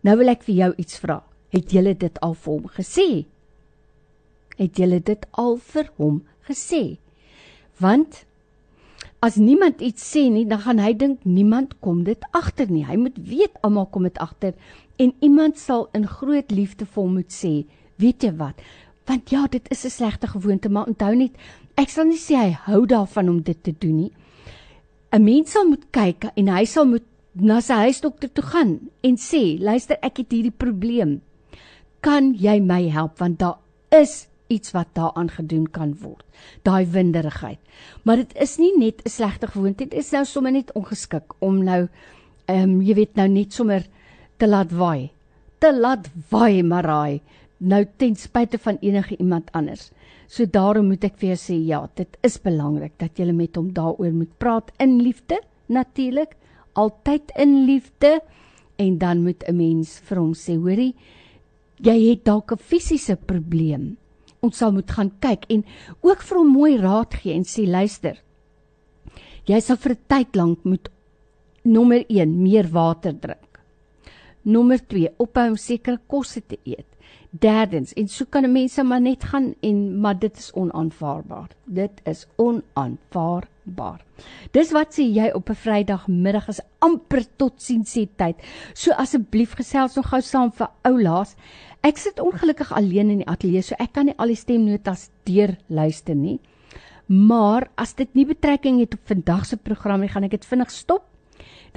Speaker 2: Nou wil ek vir jou iets vra. Het julle dit al vir hom gesê? Het julle dit al vir hom gesê? Want as niemand iets sê nie, dan gaan hy dink niemand kom dit agter nie. Hy moet weet almal kom dit agter en iemand sal in groot liefde vir hom moet sê, weet jy wat? Want ja, dit is 'n slegte gewoonte, maar onthou net, ek sal nie sê hy hou daarvan om dit te doen nie. 'n Mens sal moet kyk en hy sal moet na sy huisdokter toe gaan en sê, luister, ek het hierdie probleem kan jy my help want daar is iets wat daaraan gedoen kan word. Daai winderigheid. Maar dit is nie net 'n slegte gewoonte, dit is nou sommer net ongeskik om nou ehm um, jy weet nou net sommer te laat waai. Te laat waai maraai nou ten spyte van enige iemand anders. So daarom moet ek vir jou sê ja, dit is belangrik dat jy met hom daaroor moet praat in liefde natuurlik, altyd in liefde en dan moet 'n mens vir hom sê, hoorie, jy het dalk 'n fisiese probleem. Ons sal moet gaan kyk en ook vir hom mooi raad gee en sê luister. Jy sal vir 'n tyd lank moet nommer 1 meer water drink. Nommer 2 ophou om sekere kosse te eet. Derdens en so kan mense maar net gaan en maar dit is onaanvaarbaar. Dit is onaanvaarbaar. Dis wat sê jy op 'n Vrydagmiddag is amper tot sien sê tyd. So asseblief gesels nog gou saam vir oulaas. Ek sit ongelukkig alleen in die ateljee, so ek kan nie al die stemnotas deur luister nie. Maar as dit nie betrekking het op vandag se program nie, gaan ek dit vinnig stop.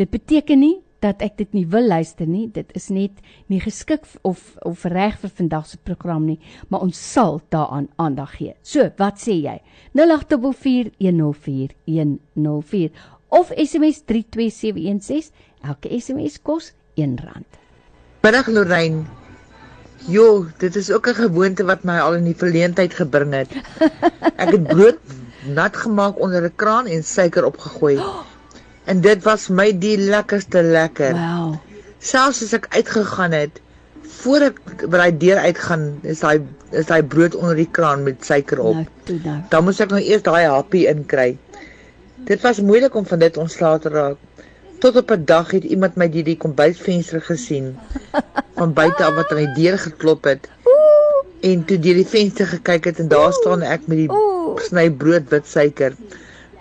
Speaker 2: Dit beteken nie dat ek dit nie wil luister nie. Dit is net nie geskik of of reg vir vandag se program nie, maar ons sal daaraan aandag gee. So, wat sê jy? 0841041004 of SMS 32716. Elke SMS kos R1.
Speaker 8: Middag Lorraine. Jo, dit is ook 'n gewoonte wat my al in die verleentheid gebring het. Ek het brood nat gemaak onder 'n kraan en suiker opgegooi. En dit was my die lekkerste lekker.
Speaker 2: Wow.
Speaker 8: Selfs as ek uitgegaan het, voor ek by die deur uitgaan, is daai is daai brood onder die kraan met suiker op.
Speaker 2: Nou, toe nou.
Speaker 8: Dan moet ek nou eers daai happie inkry. Dit was moeilik om van dit ontslae te raak. Tot op 'n dag het iemand my deur die kombuisvenster gesien van buite af wat aan die deur geklop het. En toe deur die venster gekyk het en daar staan ek met die sny brood wit suiker.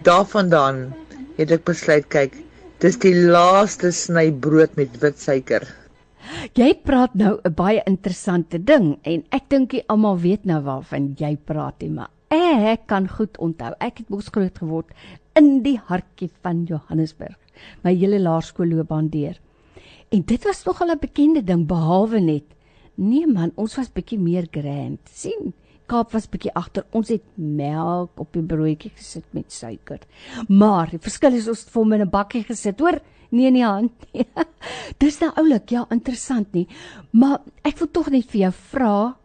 Speaker 8: Daarvandaan het ek besluit kyk, dis die laaste sny brood met wit suiker.
Speaker 2: Jy praat nou 'n baie interessante ding en ek dink jy almal weet nou waarvan jy praat, maar Ek kan goed onthou. Ek het mos groot geword in die hartjie van Johannesburg. My hele laerskoolloopbaan deur. En dit was nog al 'n bekende ding behalwe net. Nee man, ons was bietjie meer grand. sien? Kaap was bietjie agter. Ons het melk op die broodjie gesit met suiker. Maar die verskil is ons het hom in 'n bakkie gesit, hoor? Nee in die hand nie. Dis nou oulik, ja, interessant nie. Maar ek wil tog net vir jou vra,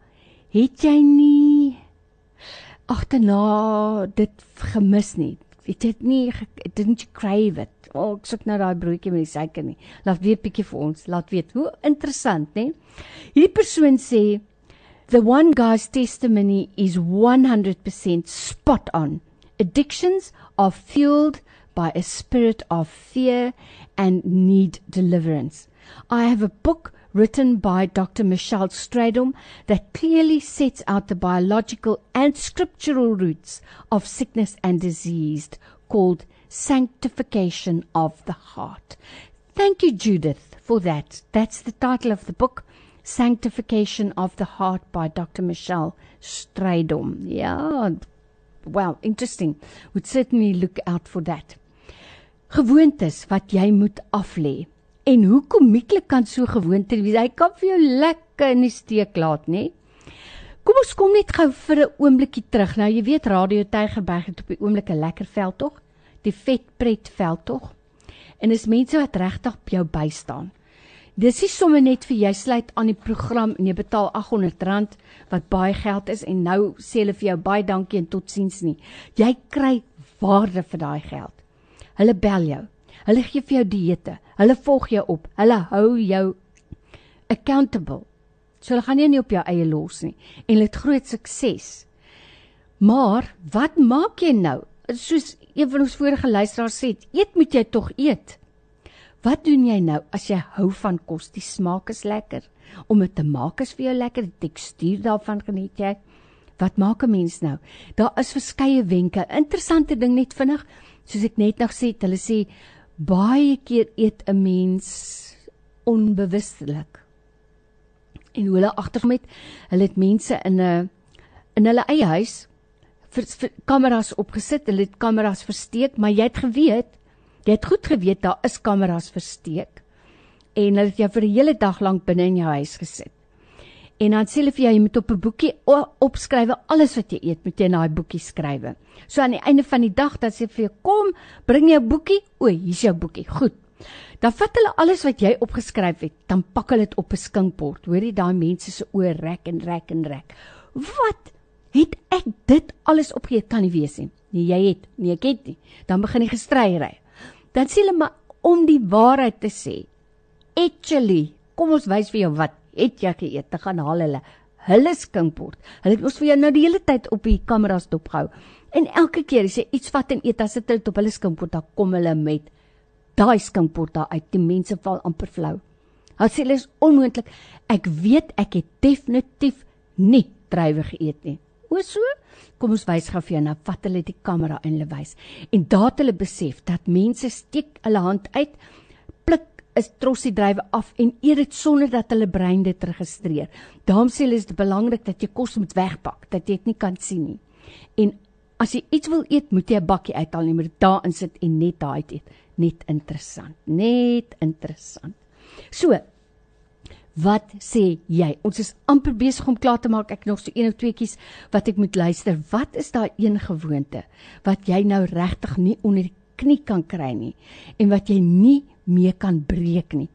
Speaker 2: het jy nie agterna dit gemis nie? Het jy dit nie didn't you crave it? Oh, ek soek nou daai broodjie met die suiker nie. Laat weet bietjie vir ons, laat weet. Hoe interessant, né? Hierdie persoon sê The one guy's testimony is 100% spot on. Addictions are fueled by a spirit of fear and need deliverance. I have a book written by Dr. Michelle Stradom that clearly sets out the biological and scriptural roots of sickness and disease called Sanctification of the Heart. Thank you, Judith, for that. That's the title of the book, Sanctification of the Heart by Dr. Michelle Stradom. Yeah, well, interesting. Would certainly look out for that. gewoontes wat jy moet aflê. En hoe komieklik kan so gewoonte wees? Hy kan vir jou lekker in die steek laat, nê? Kom ons kom net gou vir 'n oombliekie terug. Nou jy weet Radio Tygerberg het op die oomblik 'n lekker veld tog, die Vetpret veld tog. En is mense wat regtig op jou bystaan. Dis nie sommer net vir jy sluit aan die program en jy betaal R800 wat baie geld is en nou sê hulle vir jou baie dankie en totsiens nie. Jy kry waarde vir daai geld. Hulle bel jou. Hulle gee vir jou dieete. Hulle volg jou op. Hulle hou jou accountable. So hulle gaan jou nie op jou eie los nie en hulle het groot sukses. Maar wat maak jy nou? Soos een van ons vorige luisteraars sê, eet moet jy tog eet. Wat doen jy nou as jy hou van kos? Die smaak is lekker. Om dit te maak is vir jou lekker. Die tekstuur daarvan geniet jy. Wat maak 'n mens nou? Daar is verskeie wenke. Interessante ding net vinnig soos ek net nog sê, hulle sê baie keer eet 'n mens onbewustelik. En hulle agterkom met hulle het mense in 'n in hulle eie huis vir, vir kameras opgesit, hulle het kameras versteek, maar jy het geweet, jy het goed geweet daar is kameras versteek en hulle het jou vir 'n hele dag lank binne in jou huis gesit. En dan sê hulle vir jou jy moet op 'n boekie opskrywe alles wat jy eet, moet jy in daai boekie skrywe. So aan die einde van die dag dan sê vir jou kom, bring jou boekie. O, hier's jou boekie. Goed. Dan vat hulle alles wat jy opgeskryf het, dan pak hulle dit op 'n skinkbord. Hoorie daai mense se oë rek en rek en rek. Wat? Het ek dit alles opgeet kan nie wees nie. Nee, jy het. Nee, ek het nie. Dan begin die gestryery. Dan sê hulle maar om die waarheid te sê. Actually, kom ons wys vir jou wat het jy geëet? Dan gaan haal hulle hulle skinkbord. Hulle het ons vir jou nou die hele tyd op die kameras dopgehou. En elke keer as jy iets vat en eet, as dit hulle op hulle skinkbord, dan kom hulle met daai skinkbord daar uit. Die mense val amper flou. Hulle sê dit is onmoontlik. Ek weet ek het definitief nie druiwe geëet nie. O so? Kom ons wys gou vir jou nou vat hulle die kamera en hulle wys. En daar het hulle besef dat mense steek hulle hand uit is trossie drywe af en eet dit sonder dat hulle brein dit registreer. Daarom sê hulle is dit belangrik dat jy kos moet wegpak, dat jy dit nie kan sien nie. En as jy iets wil eet, moet jy 'n bakkie uithaal en moet dit daarin sit en net daai eet. Net interessant, net interessant. So, wat sê jy? Ons is amper besig om klaar te maak. Ek nog so een of twee kies wat ek moet luister. Wat is daai een gewoonte wat jy nou regtig nie onder die knie kan kry nie en wat jy nie mee kan breek nie.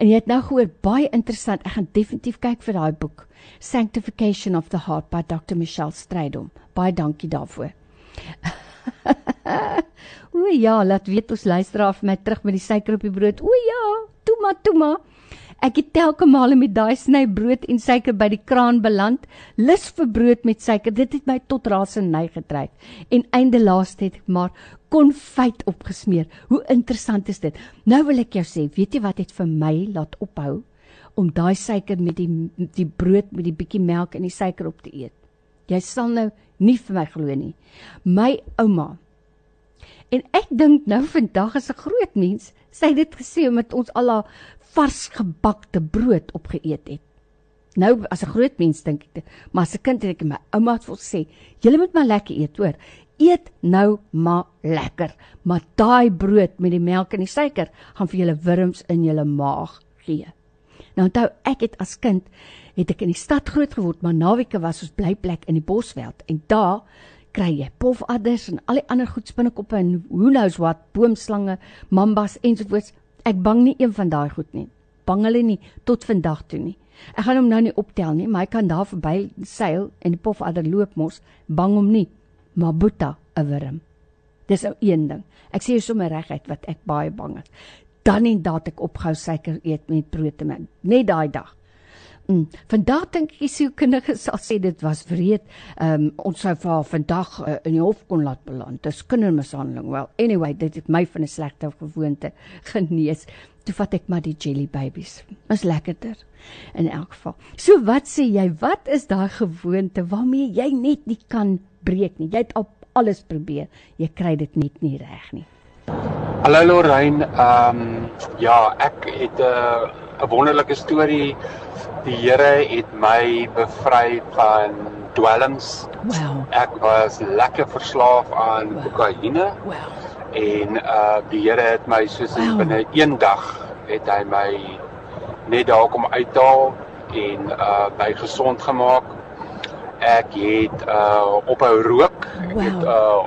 Speaker 2: En jy het nou gehoor baie interessant. Ek gaan definitief kyk vir daai boek Sanctification of the Heart by Dr. Michelle Strydom. Baie dankie daarvoor. o ja, laat weet ons luister af my terug met die suiker op die brood. O ja, toe maar, toe maar. Ek het telke male met daai sny brood en suiker by die kraan beland. Lus vir brood met suiker. Dit het my tot rasende gedryf. En einde laaste het ek maar konfyt opgesmeer. Hoe interessant is dit? Nou wil ek jou sê, weet jy wat het vir my laat ophou om daai suiker met die die brood met die bietjie melk en die suiker op te eet? Jy sal nou nie vir my glo nie. My ouma En ek dink nou vandag is 'n groot mens, sy het dit gesê omdat ons al haar vars gebakte brood opgeëet het. Nou as 'n groot mens dink ek, maar as 'n kind het ek my ouma het wil sê, "Julle moet maar lekker eet, hoor. Eet nou maar lekker, maar daai brood met die melk en die suiker gaan vir julle wurms in julle maag gee." Nou onthou, ek het as kind het ek in die stad groot geword, maar naweke was ons blyplek in die Bosveld en daar kry jy pofadders en al die ander goed spinnekoppe en who knows what, boomslange, mambas ensovoorts. Ek bang nie een van daai goed nie. Bang hulle nie tot vandag toe nie. Ek gaan hom nou nie optel nie, maar hy kan daar verby seil en die pofadder loop mos, bang hom nie. Maar boeta 'n wurm. Dis ou een ding. Ek sê sommer reguit wat ek baie bang is. Dan en daat ek opgehou suiker eet met brood maak. Net daai dag. Mm. Vandag dink ek die sielkundige sal sê dit was wreed. Ehm um, ons sou vir haar vandag uh, in die hof kon laat beland. Dis kindermishandeling. Well, anyway, dit het my van 'n slegte gewoonte genees. Toe vat ek maar die jelly babies. Is lekkerder in elk geval. So wat sê jy? Wat is daai gewoonte waarmee jy net nie kan breek nie? Jy het al alles probeer. Jy kry dit net nie reg nie.
Speaker 9: Hallo Lorraine, ehm um, ja, ek het 'n uh, 'n wonderlike storie. Die Here het my bevry van dwelms.
Speaker 2: Wow.
Speaker 9: Ek was lekker verslaaf aan
Speaker 2: Wow.
Speaker 9: kokaine
Speaker 2: Wow.
Speaker 9: en uh die Here het my soos
Speaker 2: Wow.
Speaker 9: binne een dag het hy my net daar kom uithaal en uh my gesond gemaak. Ek het uh ophou rook. Ek
Speaker 2: Wow.
Speaker 9: het uh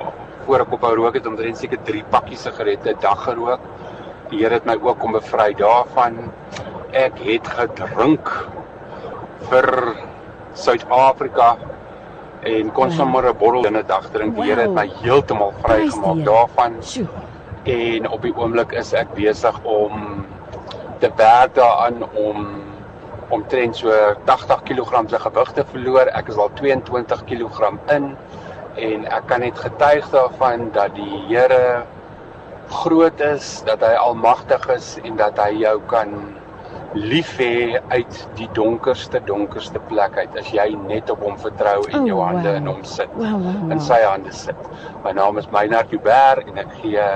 Speaker 9: voor ek ophou rook het omtrent seker 3 pakkies sigarette 'n dag gerook. Die Here het my ook kom bevry daarvan. Ek het gedrink vir Suid-Afrika en kon
Speaker 2: Wow.
Speaker 9: sommer 'n bottel in 'n dag drink. Die Here het
Speaker 2: Wow.
Speaker 9: my heeltemal vrygemaak daarvan
Speaker 2: Sjoe.
Speaker 9: en op die oomblik is ek besig om te werk daaraan om omtrent so 80 kg se gewig te verloor. Ek is al 22 kg in en ek kan net getuig daarvan dat die Here groot is, dat hy almagtig is en dat hy jou kan lief hê uit die donkerste donkerste plek uit as jy net op hom vertrou en
Speaker 2: Oh,
Speaker 9: jou hande
Speaker 2: wow.
Speaker 9: in hom sit
Speaker 2: Wow, wow, wow.
Speaker 9: in sy hande sit. My naam is Meinhard Uber en ek gee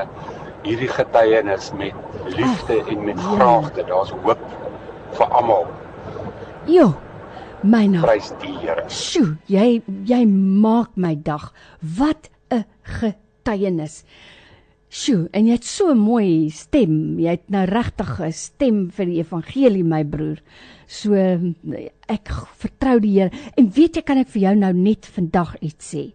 Speaker 9: hierdie getuienis met liefde en met
Speaker 2: ja.
Speaker 9: graagte. Daar's hoop vir almal.
Speaker 2: Jo. Myne.
Speaker 9: Prys die Here.
Speaker 2: Sjoe, jy jy maak my dag. Wat 'n getuienis. Sjoe, en jy het so 'n mooi stem. Jy het nou regtig 'n stem vir die evangelie, my broer. So ek vertrou die Here. En weet jy kan ek vir jou nou net vandag iets sê.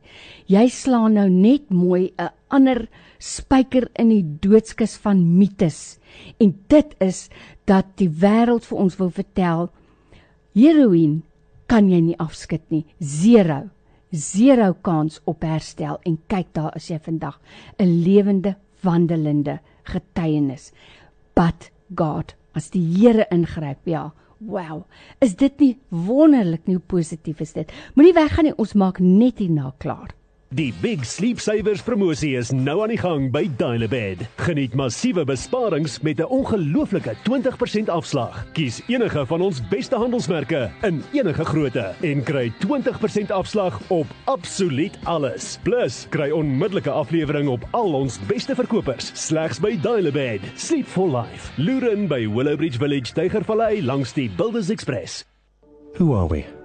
Speaker 2: Jy slaan nou net mooi 'n ander spyker in die doodskus van mites. En dit is dat die wêreld vir ons wil vertel heroïne kan jy nie afskud nie. Zero. Zero kans op herstel en kyk daar is jy vandag 'n lewende wandelende getuienis. But God, as die Here ingryp, ja. Wow. Is dit nie wonderlik nie hoe positief is dit? Moenie weggaan nie, ons maak net hierna klaar.
Speaker 10: Die Big Sleep Savers promosie is nou aan die gang by Dynabed. Geniet massiewe besparings met 'n ongelooflike 20% afslag. Kies enige van ons beste handelsmerke in enige grootte en kry 20% afslag op absoluut alles. Plus, kry onmiddellike aflewering op al ons beste verkopers slegs by Dynabed. Sleep for life. Luren by Willowbridge Village, Tygervallei langs die Builders Express.
Speaker 11: Who are we?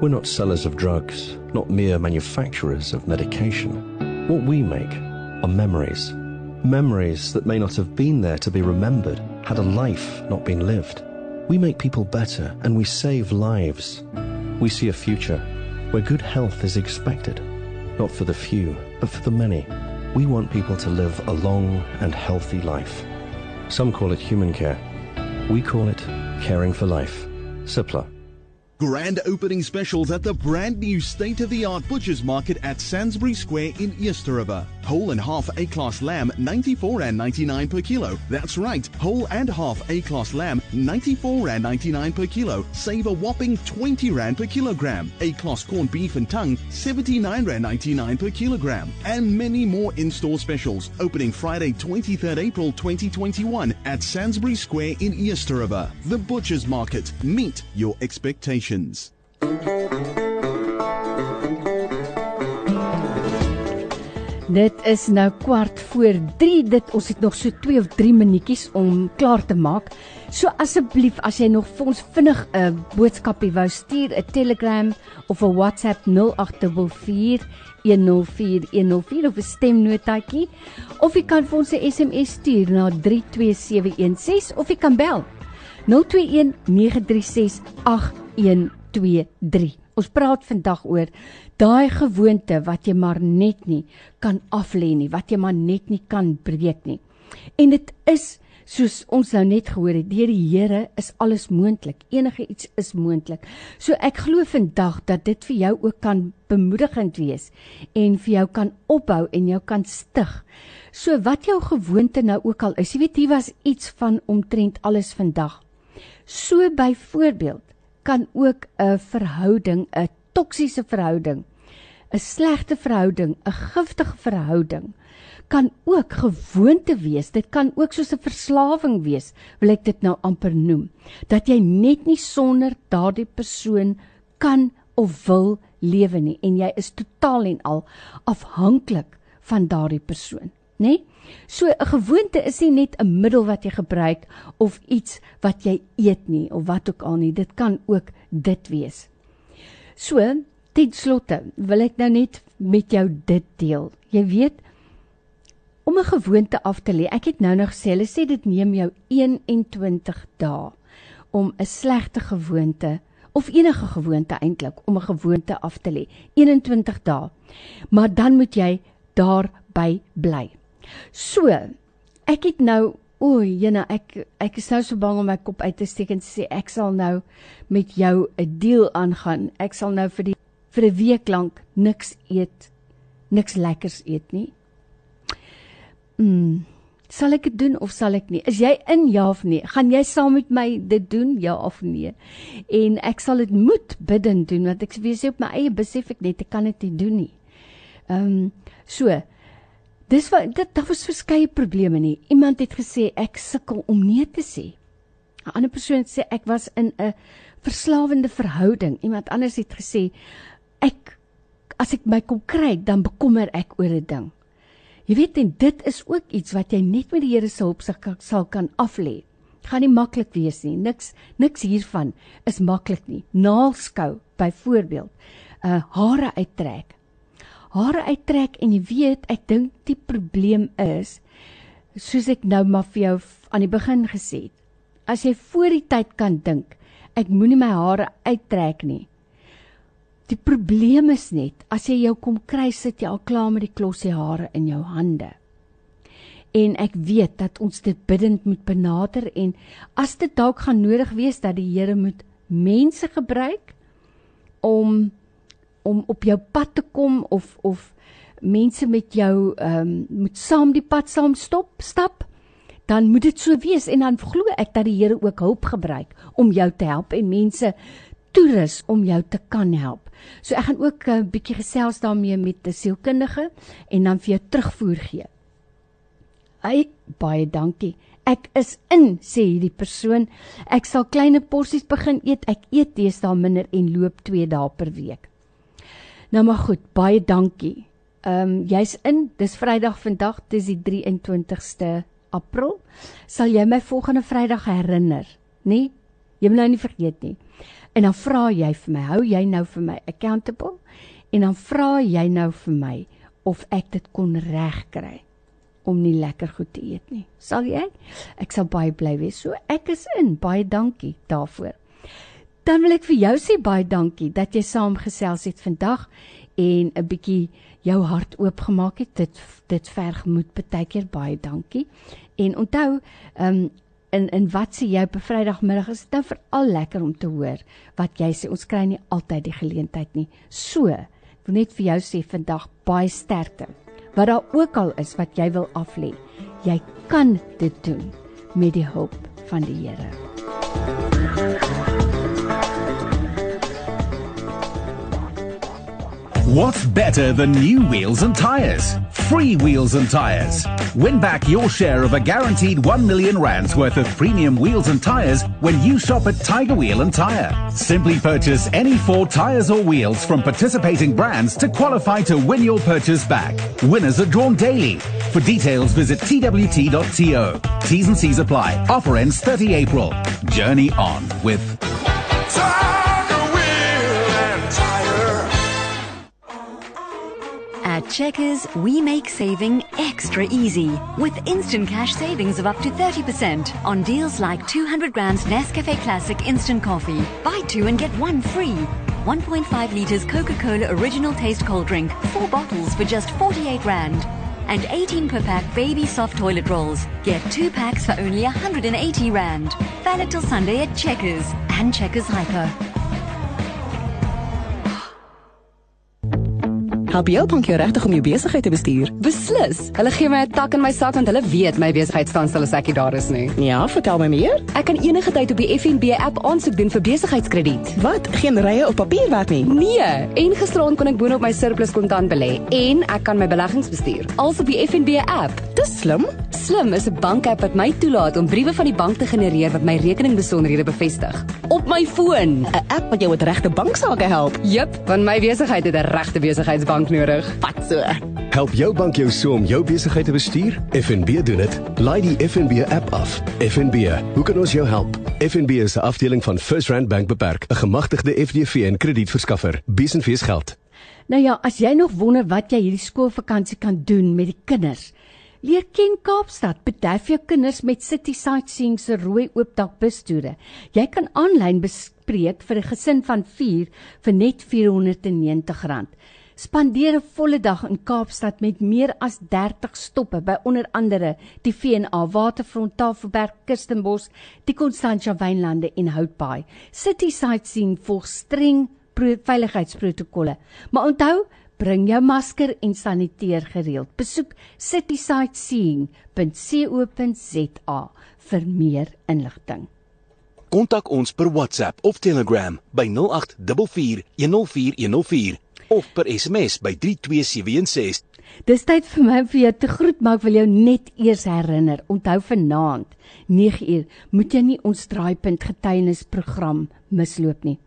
Speaker 11: We're not sellers of drugs, not mere manufacturers of medication. What we make are memories. Memories that may not have been there to be remembered, had a life not been lived. We make people better and we save lives. We see a future where good health is expected, not for the few, but for the many. We want people to live a long and healthy life. Some call it human care. We call it caring for life. Simpler.
Speaker 12: Grand opening specials at the brand new state of the art Butcher's Market at Sainsbury Square in Easter River. Whole and half A class lamb, 94 and 99 per kilo. That's right, whole and half A class lamb, 94 and 99 per kilo. Save a whopping 20 rand per kilogram. A class corned beef and tongue, 79 rand 99 per kilogram. And many more in store specials. Opening Friday, 23rd April 2021 at Sansbury Square in Easter River. The Butcher's Market. Meet your expectations.
Speaker 2: Dit is nou kwart voor 3. Dit ons het nog so 2 of 3 minuutjies om klaar te maak. So asseblief as jy nog vir ons vinnig 'n boodskapie wou stuur, 'n Telegram of 'n WhatsApp 0844 104104 of 'n stemnotetjie of jy kan vir ons 'n SMS stuur na 32716 of jy kan bel 021 936 8123. Ons praat vandag oor daai gewoonte wat jy maar net nie kan aflê nie, wat jy maar net nie kan breek nie. En dit is soos ons nou net gehoor het, deur die Here is alles moontlik. Enige iets is moontlik. So ek glo vandag dat dit vir jou ook kan bemoedigend wees en vir jou kan opbou en jou kan stig. So wat jou gewoonte nou ook al is, jy weet hier was iets van omtrent alles vandag. So byvoorbeeld kan ook 'n verhouding, 'n toksiese verhouding 'n slegte verhouding, 'n giftige verhouding kan ook gewoonte wees. Dit kan ook soos 'n verslawing wees, wil ek dit nou amper noem. Dat jy net nie sonder daardie persoon kan of wil lewe nie en jy is totaal en al afhanklik van daardie persoon, né? Nee? So 'n gewoonte is nie net 'n middel wat jy gebruik of iets wat jy eet nie of wat ook al nie. Dit kan ook dit wees. So, Ten slotte wil ek nou net met jou dit deel. Jy weet om 'n gewoonte af te lê. Ek het nou nog gesê hulle sê dit neem jou 21 dae om 'n slegte gewoonte of enige gewoonte eintlik om 'n gewoonte af te lê. 21 dae. Maar dan moet jy daarby bly. So, ek het nou O, Jena, ek ek is nou so bang om my kop uit te steek en sê ek sal nou met jou 'n deal aangaan. Ek sal nou vir die vir 'n week lank niks eet, niks lekkers eet nie. Mm. Sal ek dit doen of sal ek nie? Is jy in ja of nee? Gaan jy saam met my dit doen ja of nee? En ek sal dit moet bidden doen want ek weet op my eie besef ek net ek kan dit nie doen nie. Ehm um, so Dis wat dit daar was verskeie probleme nie. Iemand het gesê ek sukkel om nee te sê. 'n Ander persoon het sê ek was in 'n verslawende verhouding. Iemand anders het gesê ek as ek my kom kry, dan bekommer ek oor 'n ding. Jy weet en dit is ook iets wat jy net met die Here se hulp sal kan aflê. Gaan nie maklik wees nie. Niks niks hiervan is maklik nie. Naalskou byvoorbeeld, uh, hare uittrek. Hare uittrek en jy weet, ek dink die probleem is soos ek nou maar vir jou aan die begin gesê het. As jy voor die tyd kan dink, ek moenie my hare uittrek nie, Die probleem is net as jy jou kom kry sit jy al klaar met die klossie hare in jou hande. En ek weet dat ons dit bidend moet benader en as dit dalk gaan nodig wees dat die Here moet mense gebruik om om op jou pad te kom of of mense met jou ehm um, moet saam die pad saam stop stap dan moet dit so wees en dan glo ek dat die Here ook hulp gebruik om jou te help en mense toerus om jou te kan help. So ek gaan ook 'n uh, bietjie gesels daarmee met 'n sielkundige en dan vir jou terugvoer gee. Hy baie dankie. Ek is in, sê hierdie persoon. Ek sal kleiner porsies begin eet. Ek eet deesdae minder en loop 2 dae per week. Nou maar goed, baie dankie. Ehm um, jy's in. Dis Vrydag vandag, dis die 23ste April. Sal jy my volgende Vrydag herinner? Nee? Jy moet nou nie vergeet nie. En dan vra jy vir my, hou jy nou vir my accountable? En dan vra jy nou vir my of ek dit kon regkry om nie lekker goed te eet nie. Sal jy? Ek sal baie bly wees. So ek is in. Baie dankie daarvoor. Dan wil ek vir jou sê baie dankie dat jy saamgesels het vandag en 'n bietjie jou hart oopgemaak het. Dit dit verg moed baie keer baie dankie. En onthou, ehm um, in in wat sê jy op 'n Vrydagmiddag is dit nou veral lekker om te hoor wat jy sê. Ons kry nie altyd die geleentheid nie. So, ek wil net vir jou sê vandag baie sterkte. Wat daar ook al is wat jy wil aflê, jy kan dit doen met die hulp van die Here.
Speaker 13: What's better than new wheels and tires? Free wheels and tires. Win back your share of a guaranteed 1 million rands worth of premium wheels and tires when you shop at Tiger Wheel and Tire. Simply purchase any four tires or wheels from participating brands to qualify to win your purchase back. Winners are drawn daily. For details, visit twt.to. T's and C's apply. Offer ends 30 April. Journey on with
Speaker 14: At Checkers, we make saving extra easy with instant cash savings of up to 30% on deals like 200 grams Nescafe Classic instant coffee. Buy two and get one free. 1.5 liters Coca-Cola Original Taste cold drink, four bottles for just 48 rand. And 18 per pack baby soft toilet rolls. Get two packs for only 180 rand. Valid till Sunday at Checkers and Checkers Hyper.
Speaker 15: Help jou bank jou regtig om jou besigheid te bestuur?
Speaker 16: Beslis. Hulle gee my 'n tak in my sak want hulle weet my besigheid staan stil as ek nie daar is nie.
Speaker 15: Ja, vertel my meer.
Speaker 16: Ek kan enige tyd op die FNB app aansoek doen vir besigheidskrediet.
Speaker 15: Wat? Geen rye op papier werk nie.
Speaker 16: Nee, en gisteraan kon ek boonop my surplus kontant belê en ek kan my beleggings bestuur. Als op die FNB app.
Speaker 15: Dis slim.
Speaker 16: Slim is 'n bank-app wat my toelaat om briewe van die bank te genereer wat my rekeningbesonderhede bevestig op my foon.
Speaker 15: 'n App wat jou met regte banksaake help.
Speaker 16: Jep, want my besigheid het 'n regte besigheidsbank nodig.
Speaker 15: Wat so?
Speaker 10: Help jou bank jou so om jou besigheid te bestuur? FNB doen dit. Laai die FNB app af. FNB, hoe kan ons jou help? FNB is 'n afdeling van First Rand Bank beperk, 'n gemagtigde FDV en kredietverskaffer. Besenfees geld.
Speaker 2: Nou ja, as jy nog wonder wat jy hierdie skoolvakansie kan doen met die kinders, leer ken Kaapstad. Bederf jou kinders met City Sightseeing se rooi oopdak bustoere. Jy kan aanlyn bespreek vir 'n gesin van 4 vir net R490. Spandeer 'n volle dag in Kaapstad met meer as 30 stoppe by onder andere die V&A Waterfront, Tafelberg, Kirstenbosch, die Constantia Wynlande en Houtbaai. City Sightseeing volg streng veiligheidsprotokolle. Maar onthou, bring jou masker en saniteer gereeld. Besoek citysightseeing.co.za vir meer inligting.
Speaker 5: Kontak ons per WhatsApp of Telegram by 0844104104 of per SMS by 32716.
Speaker 2: Dis tyd vir my om vir jou te groet, maar ek wil jou net eers herinner. Onthou vanaand 9uur moet jy nie ons draaipunt getuienisprogram misloop nie.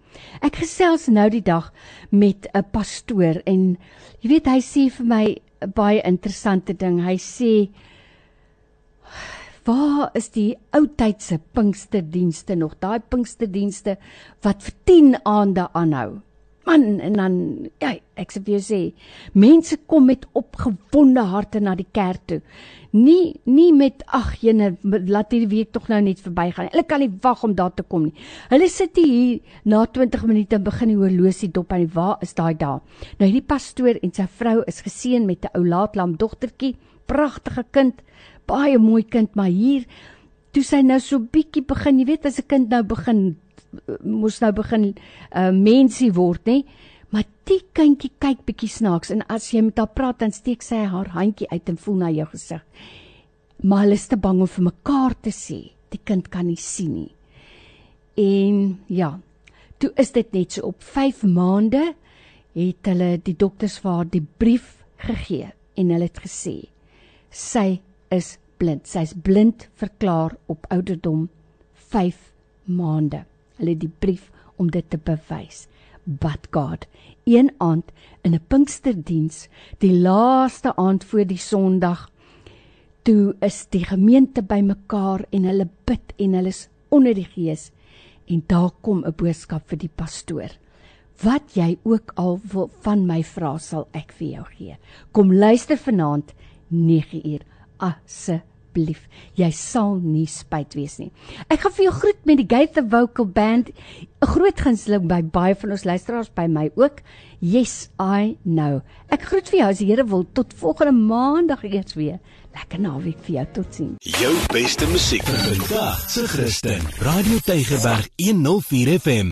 Speaker 2: Ek gesels nou die dag met 'n pastoor en jy weet hy sê vir my 'n baie interessante ding. Hy sê Waar is die ou tydse Pinksterdienste nog? Daai Pinksterdienste wat vir 10 aande aanhou. Man en dan ja, ek sê vir jou sê, mense kom met opgewonde harte na die kerk toe. Nie nie met ag jene laat hierdie week tog nou net verbygaan. Hulle kan nie wag om daar te kom nie. Hulle sit hier na 20 minute en begin die horlosie dop en waar is daai daar? Nou hierdie pastoor en sy vrou is geseën met 'n ou laatlam dogtertjie, pragtige kind, baie mooi kind, maar hier toe sy nou so bietjie begin, jy weet as 'n kind nou begin moes nou begin uh, mensie word nê maar die kindjie kyk bietjie snaaks en as jy met haar praat dan steek sy haar handjie uit en voel na jou gesig maar hulle is te bang om vir mekaar te sê die kind kan nie sien nie. En ja toe is dit net so op 5 maande het hulle die dokters vir haar die brief gegee en hulle het gesê sy is blind. Sy's blind verklaar op ouderdom 5 maande hulle die brief om dit te bewys. But God, een aand in 'n Pinksterdiens, die laaste aand voor die Sondag, toe is die gemeente bymekaar en hulle bid en hulle is onder die Gees en daar kom 'n boodskap vir die pastoor. Wat jy ook al wil van my vra, sal ek vir jou gee. Kom luister vanaand 9uur. Asseblief asseblief. Jy sal nie spyt wees nie. Ek gaan vir jou groet met die Gate Vocal Band. 'n Groot gunsteling by baie van ons luisteraars by my ook. Yes, I know. Ek groet vir jou as die Here wil tot volgende maandag eers weer. Lekker naweek vir jou. Totsiens.
Speaker 1: Jou beste musiek vir vandag se Christen. Radio Tygerberg 104 FM.